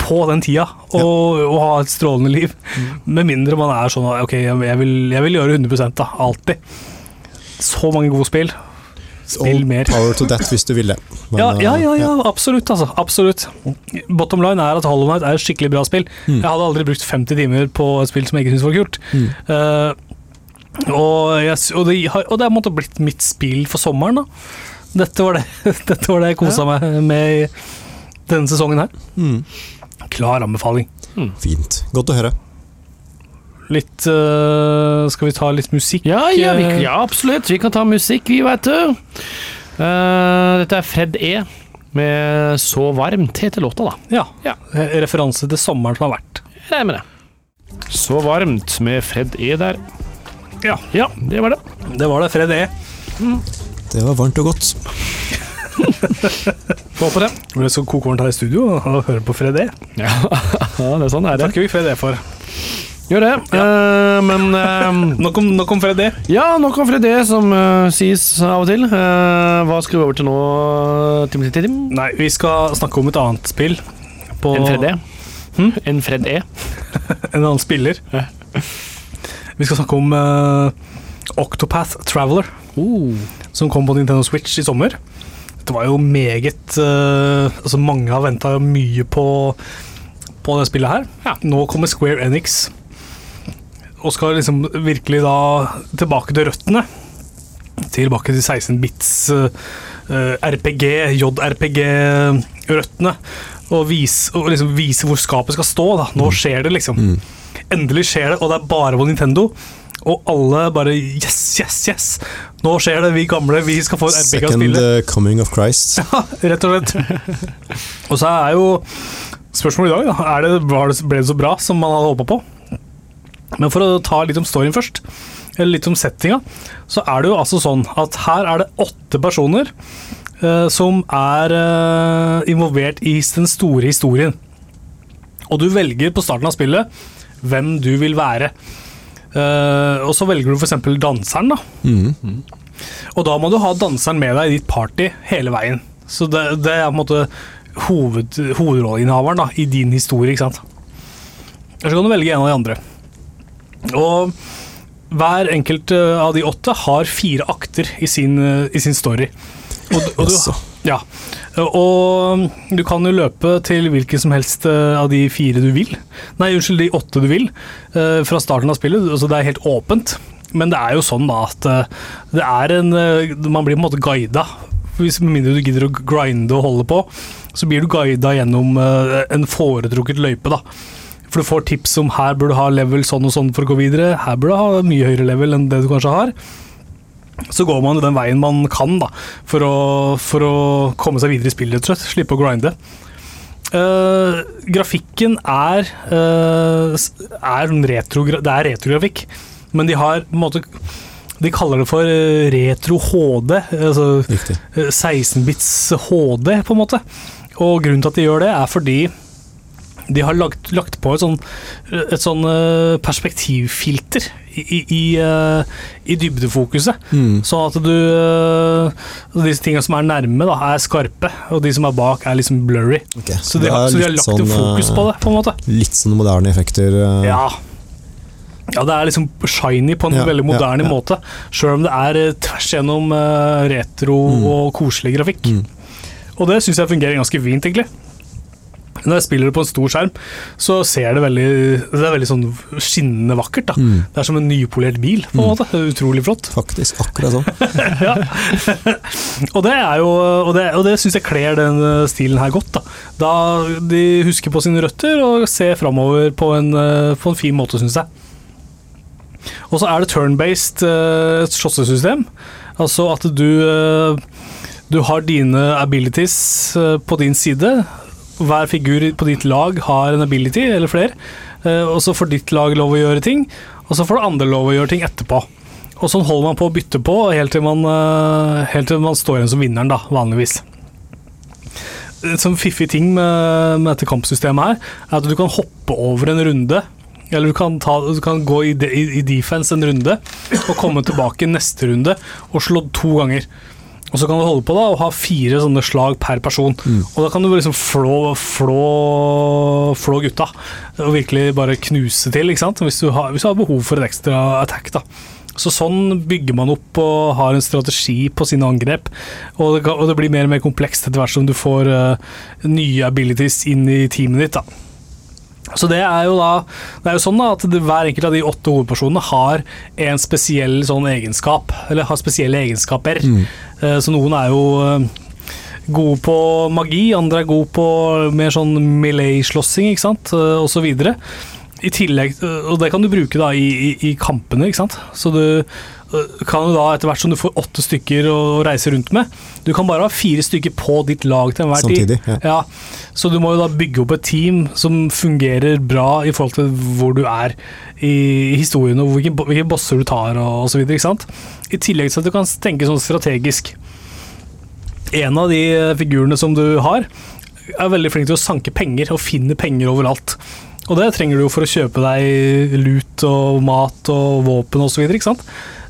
A: på den tida, og, og ha et strålende liv. Med mindre man er sånn ok, jeg, vil, jeg vil gjøre 100 da, alltid. Så mange gode spill. Spill
C: og
A: mer.
C: power to that hvis du vil det.
A: Ja, ja, ja, ja, absolutt. Altså, absolutt. Bottom line er at Hollow Knight er et skikkelig bra spill.
C: Mm.
A: Jeg hadde aldri brukt 50 timer på et spill som jeg ikke syntes var kult.
C: Mm.
A: Uh, og, jeg, og, det har, og det har måttet blitt mitt spill for sommeren. da. Dette var det, *laughs* dette var det jeg kosa meg med i denne sesongen her.
C: Mm.
A: Klar anbefaling.
C: Fint. Godt å høre.
A: Litt uh, Skal vi ta litt musikk?
B: Ja, ja, vi,
A: eh?
B: ja, absolutt. Vi kan ta musikk, vi, veit du. Uh, dette er Fred E. med 'Så varmt' heter låta, da.
A: Ja.
B: Ja.
A: Referanse til sommeren som har vært.
B: Jeg regner med det. 'Så varmt' med Fred E. der.
A: Ja.
B: Ja, det var det.
A: Det var det. Fred E.
C: Det var varmt og godt. *laughs*
B: Få på det.
A: Ble skal koke varmt her i studio og høre på Fred E.
B: Ja, *laughs* ja det er sånn er det.
A: Takker vi Fred E for.
B: Gjør det. Eh, men uh, *laughs*
A: Nok om, nok om Fred E.
B: Ja, nok om Fred E, som uh, sies av og til. Hva skal vi over til nå, Tim Tim Tim?
A: Nei, vi skal snakke om et annet spill. På
B: En Fred E?
A: Hm?
B: En Fred E?
A: En annen spiller.
B: Ja.
A: Vi skal snakke om Octopath Traveler,
B: Uh.
A: som kom på Nintendo Switch i sommer. Det var jo meget uh, Altså, mange har venta mye på, på det spillet her.
B: Ja.
A: Nå kommer Square Enix og skal liksom virkelig da tilbake til røttene. Tilbake til 16 bits uh, RPG, JRPG-røttene. Og, vise, og liksom vise hvor skapet skal stå. da Nå skjer det, liksom.
C: Mm.
A: Endelig skjer det, og det er bare på Nintendo. Og alle bare Yes, yes, yes! Nå skjer det, vi gamle. Vi skal få å
C: Second uh, coming of Christ. *laughs*
A: Ja, Rett og slett. *laughs* og så er jo spørsmålet i dag, da. Er det, ble det så bra som man hadde håpa på? Men for å ta litt om storyen først, eller litt om settinga, så er det jo altså sånn at her er det åtte personer eh, som er eh, involvert i den store historien. Og du velger på starten av spillet hvem du vil være. Eh, og så velger du f.eks. danseren, da.
C: Mm.
A: Og da må du ha danseren med deg i ditt party hele veien. Så det, det er på en måte hoved, hovedrolleinnehaveren da, i din historie, ikke sant. Eller så kan du velge en av de andre. Og hver enkelt eh, av de åtte har fire akter i sin, eh, i sin story. Og, og du. Ja. Og du kan jo løpe til hvilken som helst eh, av de fire du vil. Nei, unnskyld, de åtte du vil, eh, fra starten av spillet. Altså det er helt åpent. Men det er jo sånn da at eh, det er en Man blir på en måte guida. Hvis Med mindre du gidder å grinde og holde på, så blir du guida gjennom en foretrukket løype, da. For du får tips om her bør du ha level sånn og sånn for å gå videre. Her bør du ha mye høyere level enn det du kanskje har. Så går man den veien man kan da, for å, for å komme seg videre i spillet, rett. Slippe å grinde. Uh, grafikken er, uh, er retro, det er retrografikk, men de har på en måte De kaller det for eh, retro HD, altså
C: Riktig.
A: eh, 16-bits HD, på en måte. Og grunnen til at de gjør det, er fordi de har lagt, lagt på et sånn, et sånn perspektivfilter i, i, i, eh, dybdefokuset.
C: Mm.
A: Sånn at du eh, Disse tingene som er nærme, da, er skarpe, og de som er bak, er liksom blurry.
C: Okay.
A: Så de, har, så de har lagt
C: sånn,
A: fokus på
C: eh,
A: det, på en måte.
C: Litt sånn moderne effekter. eh,
A: Ja. Ja, det er liksom shiny på en
C: Ja,
A: veldig moderne
C: ja.
A: måte. Sjøl om det er eh, tvers gjennom eh, retro
C: Mm.
A: og koselig grafikk.
C: Mm.
A: Og det syns jeg fungerer ganske fint, egentlig. Når jeg spiller det på en stor skjerm, så ser det veldig Det er veldig sånn skinnende vakkert. da
C: Mm.
A: Det er som en nypolert bil, på en
C: Mm.
A: måte. Det er utrolig flott.
C: Faktisk, akkurat sånn. *laughs*
A: ja. og det er jo Og det, og det syns jeg kler den eh, stilen her godt. Da. da De husker på sine røtter og ser framover på, en, eh, på en fin måte, syns jeg. Og så er det turn-based uh, slåssesystem. Altså at du uh, Du har dine abilities på din side. Hver figur på ditt lag har en ability, eller flere. Eh, og så får ditt lag lov å gjøre ting, og så får det andre lov å gjøre ting etterpå. Og sånn holder man på å bytte på helt til man, eh, helt til man står igjen som vinneren, da, vanligvis. En sånn fiffig ting med, med dette kampsystemet her, er at du kan hoppe over en runde. Eller du kan, ta, du kan gå i, de, i, defense en runde, og komme tilbake neste runde og slå to ganger. Og så kan du holde på da og ha fire sånne slag per person.
C: Mm.
A: Og da kan du liksom flå, flå, flå gutta. Og virkelig bare knuse til, ikke sant? Hvis du har, hvis du har behov for et ekstra attack. da. Så sånn bygger man opp og har en strategi på sine angrep. Og det, kan- og det blir mer og mer komplekst etter hvert som du får uh, nye abilities inn i teamet ditt. da. Så det er jo da Det er jo sånn da at det, hver enkelt av de åtte hovedpersonene har en spesiell sånn egenskap, eller har spesielle egenskaper.
C: Mm.
A: Eh, Så noen er jo eh, gode på magi, andre er gode på mer sånn melee-slåssing, ikke sant, osv. og så videre. I tillegg, og det kan du bruke da i, i, i kampene, ikke sant. Så du eh, kan du da etter hvert som du får åtte stykker å reise rundt med, du kan bare ha fire stykker på ditt lag til enhver tid.
C: Samtidig. Ja.
A: Ja, så du må jo da bygge opp et team som fungerer bra i forhold til hvor du er i historien, og hvilke, hvilke bosser du tar og, osv. I tillegg til at du kan tenke sånn strategisk. En av de figurene som du har, er veldig flink til å sanke penger og finne penger overalt. Og det trenger du jo for å kjøpe deg lut og mat og våpen osv. sant?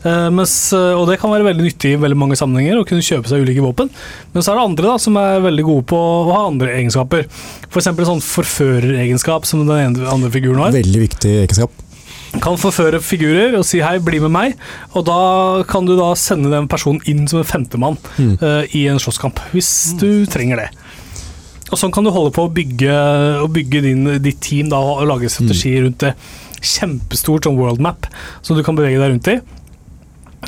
A: Eh, mens, eh, og det kan være veldig nyttig i veldig mange sammenhenger å kunne kjøpe seg ulike våpen. Men så er det andre da, som er veldig gode på å ha andre egenskaper. F.eks. sånn forføreregenskap som den ene, andre figuren har.
C: Veldig viktig egenskap.
A: Kan forføre figurer og si 'hei, bli med meg', og da kan du da sende den personen inn som en femtemann
C: Mm.
A: uh, i en slåsskamp, hvis du trenger det. Og sånn kan du holde på å bygge, å bygge din, ditt team da, og lage strategi rundt det. Kjempestort sånn world map som du kan bevege deg rundt i.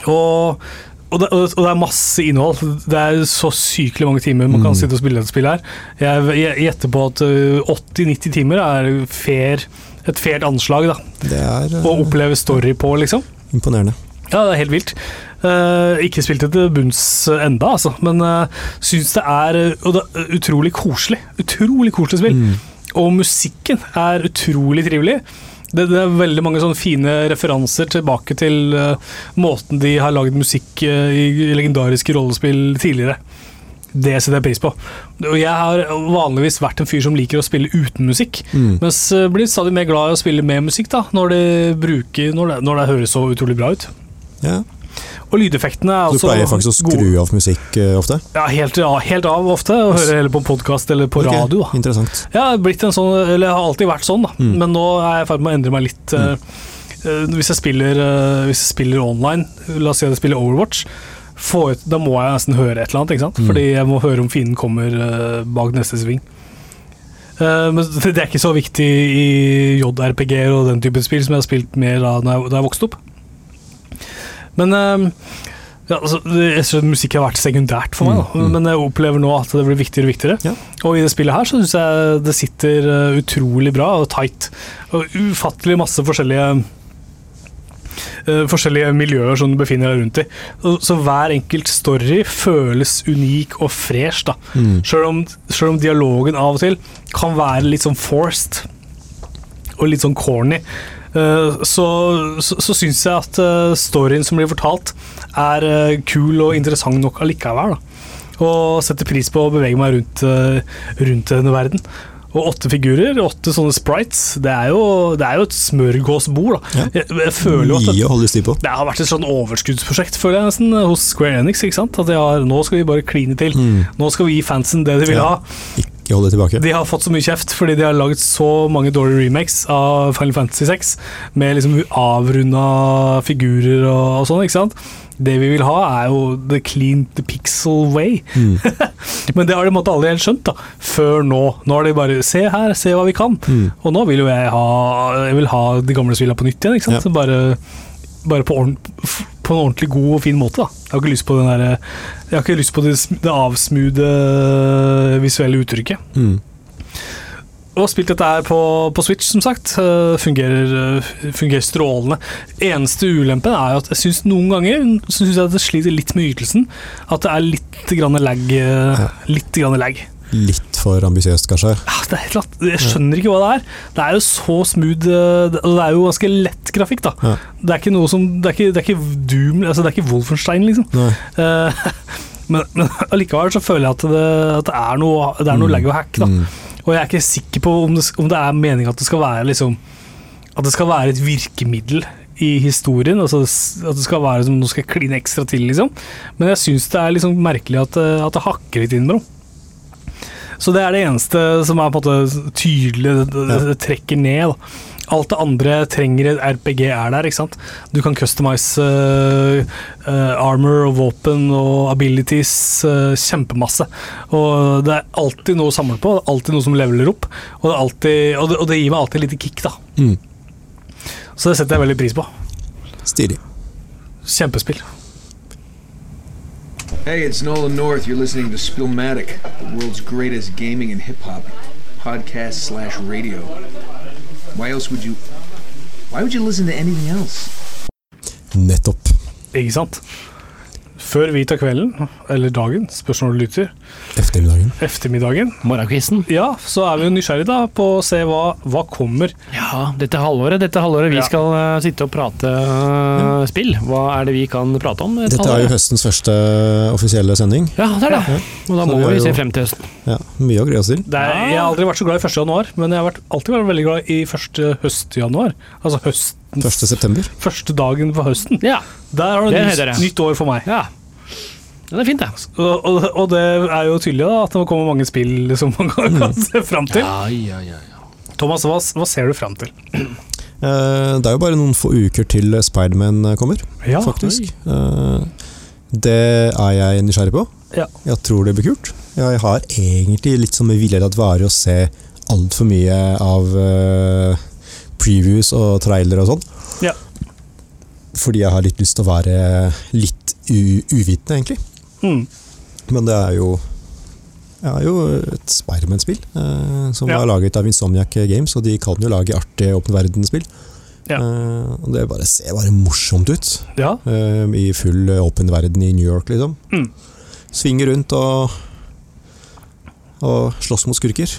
A: Og, og, det, og det er masse innhold. Det er så sykelig mange timer man kan
C: Mm.
A: sitte og spille dette spillet her. Jeg, gjetter på at 80-90 timer er fair, et fairt anslag da,
C: Det er
A: å
C: eh,
A: oppleve story på, liksom.
C: imponerende.
A: Ja, det er helt vilt. Eh, ikke spilt det til bunns enda, altså, men uh, syns det er, og det er utrolig koselig. Utrolig koselig spill.
C: Mm.
A: Og musikken er utrolig trivelig. Det, det er veldig mange sånne fine referanser tilbake til uh, måten de har lagd musikk uh, i legendariske rollespill tidligere. Det setter jeg pris på. Og jeg har vanligvis vært en fyr som liker å spille uten musikk,
C: Mm.
A: mens jeg blir stadig mer glad i å spille med musikk da, når det, bruker, når det, når det høres så utrolig bra ut.
C: Ja.
A: Og lydeffektene er
C: Du pleier faktisk å skru
A: gode.
C: av musikk uh, ofte?
A: Ja, helt, ja, helt av ofte, og høre heller på podkast eller på
C: okay.
A: radio. da.
C: Interessant.
A: Ja, sånn, eller har alltid vært sånn, da.
C: Mm.
A: men nå er jeg i ferd med å endre meg litt. eh, hvis, jeg spiller, hvis jeg spiller online, la oss si at jeg spiller Overwatch, jeg- da må jeg nesten høre et eller annet, ikke sant?
C: Mm.
A: fordi jeg må høre om fienden kommer bak neste sving. Men det er ikke så viktig i JRPG-er og den typen spill som jeg har spilt mer da jeg, da jeg vokste opp. Men eh, ja, altså, jeg synes musikk har vært sekundært for meg, da.
C: Mm, mm.
A: men jeg opplever nå at det blir viktigere og viktigere.
C: Ja.
A: Og i det spillet her så syns jeg det sitter eh, utrolig bra og tight. Og ufattelig masse forskjellige uh, forskjellige miljøer som du befinner deg rundt i. Så hver enkelt story føles unik og fresh, da.
C: Mm.
A: Selv om, selv om dialogen av og til kan være litt sånn forced og litt sånn corny, så, så, så syns jeg at eh, storyen som blir fortalt, er eh, kul og interessant nok allikevel. Da. Og setter pris på å bevege meg rundt, eh, rundt denne verden. Og åtte figurer, åtte sånne sprites, det er jo, det er jo et smørgåsbord. Da.
C: Ja.
A: Jeg, jeg føler jo at
C: det,
A: det har vært et sånn overskuddsprosjekt føler jeg nesten hos Square Enix. ikke sant? At de har, Nå skal vi bare kline til.
C: Mm.
A: Nå skal vi gi fansen det de vil
C: Ja.
A: ha.
C: Ikke holde tilbake.
A: De har fått så mye kjeft fordi de har laget så mange dårlige remakes av Final Fantasy 6 med liksom avrunda figurer og, og sånn. ikke sant? Det vi vil ha, er jo the clean, the pixel way.
C: Mm. *laughs*
A: Men det har de måtte aldri helt skjønt da, før nå. Nå har de bare Se her, se hva vi kan.
C: Mm.
A: Og nå vil jo jeg ha Jeg vil ha de gamle spillene på nytt igjen. ikke sant?
C: Ja.
A: Bare, bare på, ordent, f- på en ordentlig god og fin måte. da. Jeg har ikke lyst på den der, Jeg har ikke lyst på det, det avsmoothe visuelle uttrykket.
C: Mm.
A: Og spilt dette her på, på Switch, som sagt. Eh, fungerer, eh, fungerer strålende. Eneste ulempen er jo at jeg syns noen ganger synes jeg at det sliter litt med ytelsen. At det er litt grann lag. eh, Litt grann lag.
C: Litt for ambisiøst, kanskje.
A: Ja, er Jeg skjønner ikke hva det er. Det er jo så smooth eh, det- er jo ganske lett grafikk, da.
C: Ja.
A: Det er ikke noe som Det er ikke, det er ikke Doom Altså, det er ikke Wolfenstein, liksom. Eh, *laughs* men, men allikevel så føler jeg at det, at det er noe, det er noe
C: Mm.
A: lag og hack, da.
C: Mm.
A: Og jeg er ikke sikker på om det, om det er meningen at det skal være liksom At det skal være et virkemiddel i historien. Altså at det skal være som noe skal kline ekstra til, liksom. Men jeg syns det er liksom merkelig at, det- at det hakker litt innimellom. Så det er det eneste som er på en måte tydelig, det, trekker ned. Da. Alt det andre trenger et RPG er der, ikke sant. Du kan customize uh, uh, armor og våpen og abilities uh, kjempemasse. Og det er alltid noe å samle på, det er alltid noe som leveler opp. Og det, alltid, og det, og det gir meg alltid litt kick, da.
C: Mm.
A: Så det setter jeg veldig pris på.
C: Stilig.
A: Kjempespill.
D: Hey, it's Nolan North. You're listening to Spillmatic, the world's greatest gaming and hip hop podcast slash radio. Why else would you? Why would you listen to anything else?
C: Nettopp.
A: Ikke sant? Før vi tar kvelden, eller dagen, spørs når du lytter,
C: Eftermiddagen.
A: eftermiddagen,
B: Morgenkvisten.
A: ja, så er vi jo nysgjerrige da på å se hva, hva kommer.
B: Ja, dette halvåret, dette halvåret vi
A: Ja.
B: skal uh, sitte og prate eh, spill. Hva er det vi kan prate om? et
C: Dette er jo høstens første offisielle sending.
B: Ja, det er det. Og da
C: Så
B: må
C: vi er
B: vi se frem til høsten.
C: Ja, mye å glede oss til.
A: Det er, jeg har aldri vært så glad i 1. januar, men jeg har vært, alltid vært veldig glad i 1. høstjanuar. Altså høsten,
C: 1. september.
A: første dagen på høsten.
B: Ja.
A: Der har du
B: Det er
A: nytt, nytt år for meg.
B: ja. Det er fint, det.
A: Og, og, og det er jo tydelig da, at det kommer mange spill *laughs* som man kan, kan se fram til.
B: Ja, ja, ja, ja.
A: Thomas, hva, hva ser du fram til?
C: Uh, Det er jo bare noen få uker til Spiderman kommer,
A: Ja,
C: faktisk. Uh, Det er jeg nysgjerrig på.
A: Ja.
C: Jeg tror det blir kult. Jeg har egentlig litt som villredet vare å se altfor mye av uh, previews og trailer og sånn.
A: Ja.
C: Fordi jeg har litt lyst til å være litt u uvitende, egentlig.
A: Mm.
C: Men det er jo det er jo et Spiderman-spill eh, som
A: Ja.
C: er laget av Insomniac Games, og de kan jo lage artige åpen verden-spill.
A: Ja.
C: Eh, det bare ser bare morsomt ut,
A: ja.
C: eh, i full eh, åpen verden i New York, liksom.
A: Mm.
C: Svinge rundt og, og slåss mot skurker.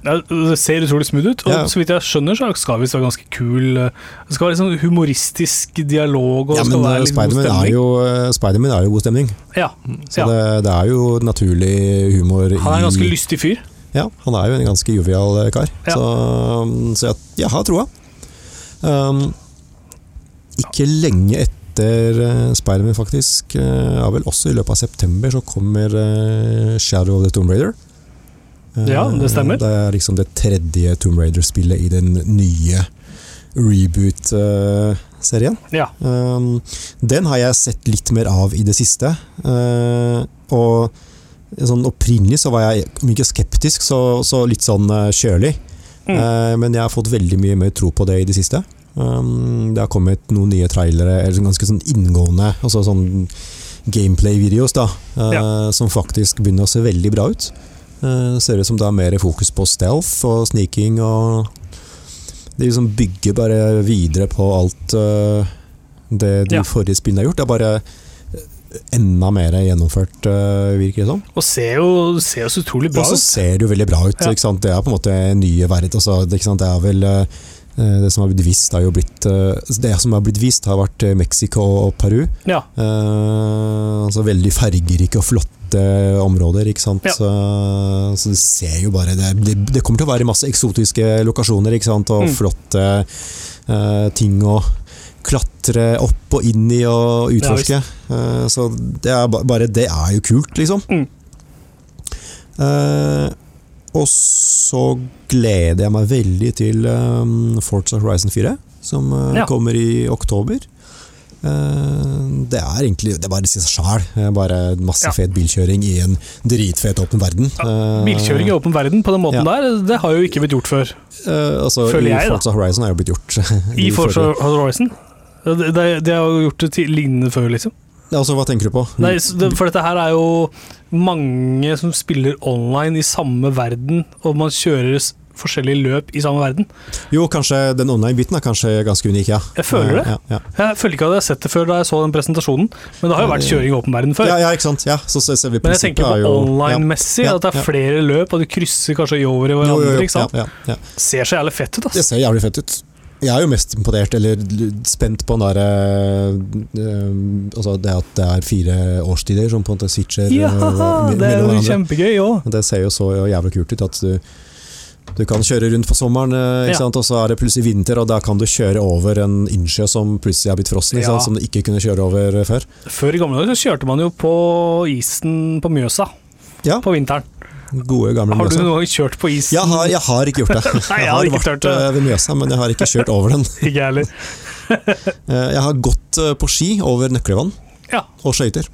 A: Det ser utrolig smooth ut, og
C: Ja.
A: så vidt jeg skjønner, så skal det visst være ganske kul eh, Det skal være sånn humoristisk dialog, og
C: Ja, men eh, Spiderman er, jo, eh, er jo god stemning.
A: Ja,
C: Så
A: ja.
C: det, det er jo naturlig humor
A: Han er en ganske
C: i
A: lystig fyr.
C: Ja, han er jo en ganske jovial kar.
A: Ja.
C: Så, så jeg, jeg har troa. Um, ikke lenge etter uh, Spiderman, faktisk, ja vel også i løpet av september, så kommer Shadow of the Tomb Raider. Eh,
A: Ja, det stemmer.
C: Det er liksom det tredje Tomb Raider-spillet i den nye reboot-serien.
A: Ja.
C: Um, den har jeg sett litt mer av i det siste. Uh, og sånn opprinnelig så var jeg ikke skeptisk, så, så litt sånn uh, kjølig.
A: Mm.
C: Men jeg har fått veldig mye mer tro på det i det siste. Um, det har kommet noen nye trailere, eller sånn ganske sånn inngående, altså sånn gameplay-videoer, da,
A: Ja.
C: som faktisk begynner å se veldig bra ut. Uh, det ser ut som det er mer fokus på stealth og sneaking og De liksom bygger bare videre på alt uh, det de
A: Ja.
C: forrige spillene har gjort. Det er bare uh, enda mer gjennomført, virker det som.
A: Og ser jo, ser jo så utrolig bra ut.
C: Og så ser det jo veldig bra ut.
A: Ja.
C: Det er på en måte nye verden. Altså, det, det er vel eh, det som har blitt vist, har jo blitt eh, Det som har blitt vist, har vært eh, Mexico og Peru.
A: Ja.
C: Eh, altså veldig fargerike og flotte områder, ikke sant.
A: Ja.
C: Så, så det ser jo bare det, det, det kommer til å være masse eksotiske lokasjoner, ikke sant. Og
A: Mm.
C: flotte eh, ting å klatre opp og inn i og utforske. Eh, så det er bare Det er jo kult, liksom.
A: Mm.
C: Og så gleder jeg meg veldig til um, Forza Horizon 4, som uh,
A: Ja.
C: kommer i oktober. Uh, det er egentlig Det bare sier seg sjæl. Bare masse
A: Ja.
C: fet bilkjøring i en dritfet åpen verden. Ja,
A: Bilkjøring i åpen verden på den måten der, det har jo ikke blitt gjort før.
C: Uh, altså,
A: føler jeg,
C: I
A: da.
C: Forza Horizon er jo blitt gjort. *laughs*
A: I Forza Horizon. Det, det, det har jo gjort det lignende før, liksom.
C: Altså, hva tenker du på?
A: Nei, for dette her er jo mange som spiller online i samme verden, og man kjører forskjellige løp i samme verden.
C: Jo, kanskje den online-biten er kanskje ganske unik, ja.
A: Jeg føler det.
C: Ja, ja.
A: Jeg føler ikke at jeg har sett det før da jeg så den presentasjonen, men det har jo vært kjøring i åpen verden før.
C: Ja, ja, ikke sant. Ja, så ser vi
A: Men jeg tenker på online-messig, at det er flere løp, og du krysser kanskje over i hverandre. ikke sant?
C: Ja, ja, ja.
A: Ser så jævlig fett ut,
C: Det ser jævlig fett ut. Jeg er jo mest imponert, eller spent på den derre øh, Altså det at det er fire årstider som på en måte switcher
A: Ja,
C: øh,
A: det er jo kjempegøy òg.
C: Det ser jo så jævlig kult ut at du du kan kjøre rundt på sommeren,
A: Ja.
C: og så er det plutselig vinter, og da kan du kjøre over en innsjø som plutselig er blitt frossen,
A: Ja.
C: som du ikke kunne kjøre over før.
A: Før i gamle dager så kjørte man jo på isen på Mjøsa
C: Ja,
A: på vinteren.
C: Gode gamle
A: Har du
C: Mjøsa.
A: noen gang kjørt på isen?
C: Jeg har, jeg har ikke gjort det. *laughs*
A: Nei, jeg
C: Jeg
A: har ikke
C: vært
A: det.
C: øh, ved Mjøsa, men jeg har ikke kjørt over den. *laughs*
A: Ikke heller. *laughs*
C: Eh, Jeg har gått øh, på ski over Nøklevann,
A: Ja,
C: og skøyter.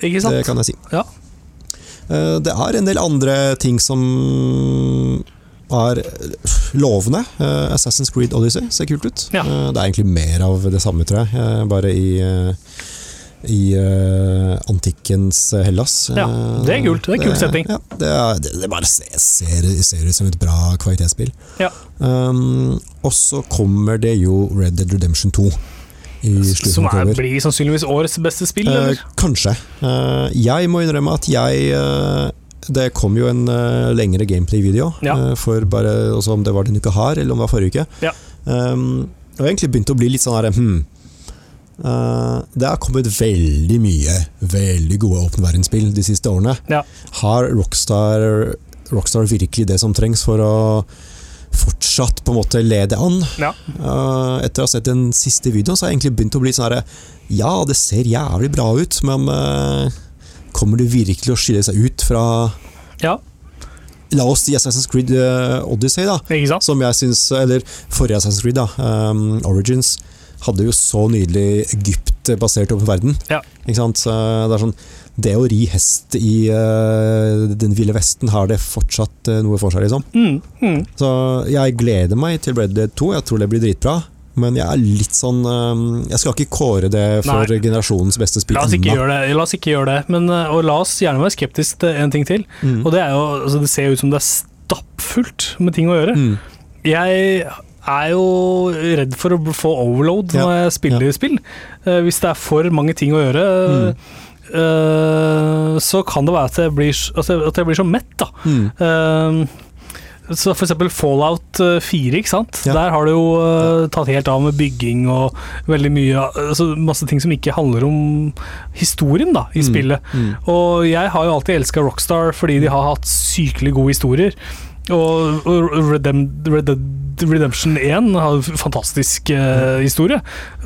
A: ikke sant?
C: Det kan jeg si.
A: Ja.
C: Eh, Det er en del andre ting som er lovende. Eh, Assassin's Creed Odyssey ser kult ut.
A: Ja.
C: Eh, Det er egentlig mer av det samme, tror jeg. eh, Bare i, eh, i uh, antikkens Hellas.
A: Ja,
C: Eh,
A: det er kult. Det er en kul setting.
C: Ja, det, er, det, det bare ser, ser, ser ut som et bra kvalitetsspill.
A: Ja.
C: Um, og så kommer det jo Red Dead Redemption 2 i
A: Som er, blir sannsynligvis årets beste spill,
C: Eh,
A: eller?
C: kanskje. Uh, jeg må innrømme at jeg uh, Det kom jo en eh, lengre gameplay-video
A: Ja.
C: eh, for bare altså, om det var denne uka her, eller om det var forrige uke.
A: Ja.
C: Um, og egentlig begynt å bli litt sånn her hmm. Eh, det har kommet veldig mye veldig gode åpen verdensspill de siste årene.
A: Ja.
C: Har Rockstar, Rockstar virkelig det som trengs for å fortsatt på en måte lede an?
A: Ja.
C: Eh, etter å ha sett den siste videoen, så har jeg egentlig begynt å bli sånn herre Ja, det ser jævlig bra ut, men eh, kommer det virkelig å skille seg ut fra
A: Ja,
C: La oss si Assassin's Creed Odyssey, da. Som jeg syns Eller forrige Assassin's Creed, da. um, Origins. Hadde jo så nydelig Egypt-basert over verden.
A: Ja.
C: Ikke sant? Det er sånn Det å ri hest i uh, den ville vesten, har det fortsatt uh, noe for seg, liksom.
A: Mm, mm.
C: Så jeg gleder meg til Red Dead 2. Jeg tror det blir dritbra. Men jeg er litt sånn uh, Jeg skal ikke kåre det for
A: Nei.
C: generasjonens beste spill
A: La oss ikke gjøre det. La oss ikke gjøre det. Men, og la oss gjerne være skeptisk til en ting til.
C: Mm.
A: Og det er jo altså, Det ser ut som det er stappfullt med ting å gjøre.
C: Mm.
A: Jeg er jo redd for å få overload når jeg spiller spill. Eh, hvis det er for mange ting å gjøre, eh, så kan det være at jeg blir, altså, at jeg blir så mett, da.
C: Mm.
A: Uh, Så for eksempel Fallout eh, 4, ikke sant?
C: Ja.
A: Der har det jo uh, tatt helt av med bygging og veldig mye altså Masse ting som ikke handler om historien da, i
C: Mm,
A: spillet.
C: mm.
A: Og jeg har jo alltid elska Rockstar fordi de har hatt sykelig gode historier. Og og Redem, Red Redemption 1 har en fantastisk eh, historie,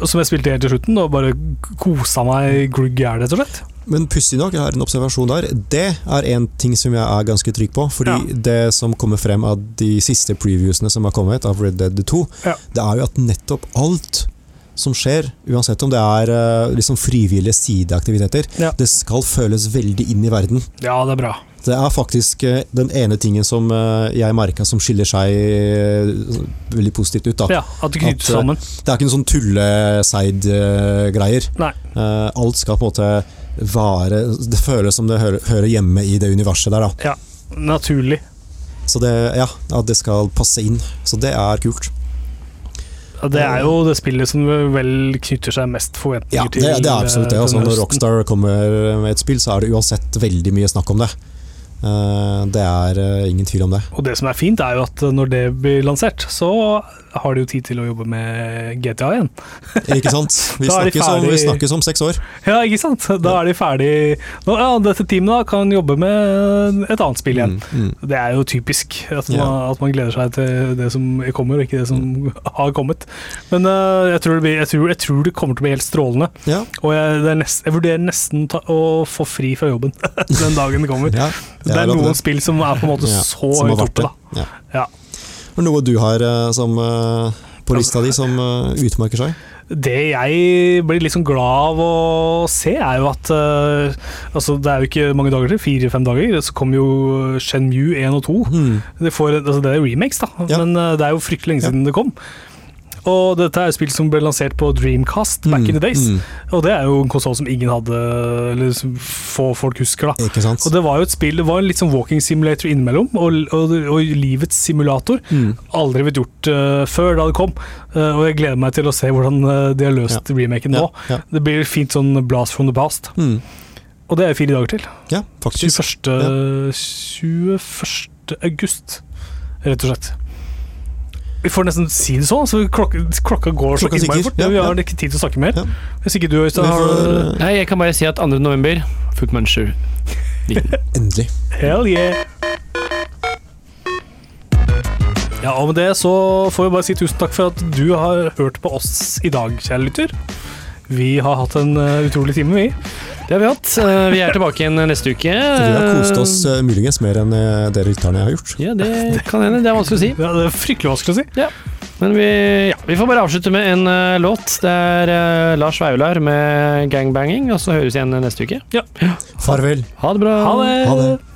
A: som jeg spilte helt til slutten og bare kosa meg glugg i hjel, rett og slett.
C: Men pussig nok, jeg har en observasjon der. Det er en ting som jeg er ganske trygg på. Fordi
A: Ja.
C: det som kommer frem av de siste previewsene som har kommet av Red Dead 2,
A: Ja.
C: det er jo at nettopp alt som skjer, uansett om det er eh, liksom frivillige sideaktiviteter,
A: Ja.
C: det skal føles veldig inn i verden.
A: Ja, det er bra.
C: Det er faktisk eh, den ene tingen som eh, jeg merka som skiller seg eh, veldig positivt ut. da.
A: Ja, At det knyttes sammen.
C: Det er ikke noen sånn tulleseid-greier. Alt skal på en måte være Det føles som det hører, hjemme i det universet der, da.
A: Naturlig.
C: Så det, ja, at det skal passe inn. Så det er kult.
A: Det er jo det spillet som vel knytter seg mest forventninger
C: Ja, det,
A: til.
C: det er absolutt det. Altså, når. Rockstar kommer med et spill, så er det uansett veldig mye snakk om det. Eh, det er eh, ingen tvil om det.
A: Og det som er fint, er jo at når det blir lansert, så har de jo tid til å jobbe med GTA igjen. *laughs*
C: Ikke sant? Vi snakkes om, vi snakkes om seks år.
A: Ja, ikke sant? Da er de ferdig Nå, Ja, dette teamet da kan jobbe med et annet spill igjen.
C: Mm, mm.
A: Det er jo typisk at man,
C: yeah.
A: at man gleder seg til det som kommer, og ikke det som har kommet. Men uh, jeg, tror det blir, jeg, tror, jeg tror det kommer til å bli helt strålende.
C: Ja,
A: Og jeg, er nest, jeg vurderer nesten ta, å få fri fra jobben *laughs* den dagen det kommer.
C: ja,
A: det er noen
C: det.
A: spill som er på en måte så høyt oppe, da.
C: Ja.
A: Ja.
C: Er det noe du har eh, som, eh, på lista di som eh, utmerker seg?
A: Det jeg blir liksom glad av å se, er jo at uh, altså Det er jo ikke mange dager til, fire-fem dager, så kommer jo Shenmue 1 og 2.
C: Mm.
A: Det, får, altså det er remakes, da,
C: Ja.
A: men uh, det er jo fryktelig lenge
C: Ja.
A: siden det kom. Og dette er spill som ble lansert på Dreamcast back in the days.
C: Mm.
A: Og det er jo en konsoll som ingen hadde, eller som få folk husker. da
C: Ikke sant?
A: Og det var jo et spill, det var en litt sånn walking simulator innimellom, og, og, og livets simulator.
C: Mm.
A: Aldri blitt gjort uh, før da det kom, Uh, og jeg gleder meg til å se hvordan øh, de har løst remaken nå.
C: Ja, ja.
A: Det blir fint sånn blast from the past.
C: Mm.
A: Og det er fire dager til.
C: ja, faktisk.
A: 21. 21. august, rett og slett. Vi får nesten si det sånn, så klokka, klokka går så
C: Klokka
A: innmari fort.
C: ja,
A: vi har ikke tid til å snakke mer.
C: Ja.
A: Hvis ikke du, Øystein, har
C: får,
B: Nei, jeg kan bare si at 2. november, Foot Muncher. *laughs*
C: Endelig.
A: Hell yeah! Ja, og med det så får vi bare si tusen takk for at du har hørt på oss i dag, kjære lytter. Vi har hatt en eh, utrolig time, vi.
B: Det har vi hatt. Eh, Vi er tilbake igjen neste uke.
C: Vi har kost oss eh, muligens mer enn dere lytterne har gjort.
B: Ja, det kan hende. Det er vanskelig å si.
A: Ja, det er fryktelig vanskelig å si.
B: Men vi, ja, vi får bare avslutte med en låt. Det er Lars Vaular med 'Gangbanging', og så høres vi igjen neste uke. Ja.
C: Farvel.
B: Ha det bra.
A: Ha det!
C: Ha det.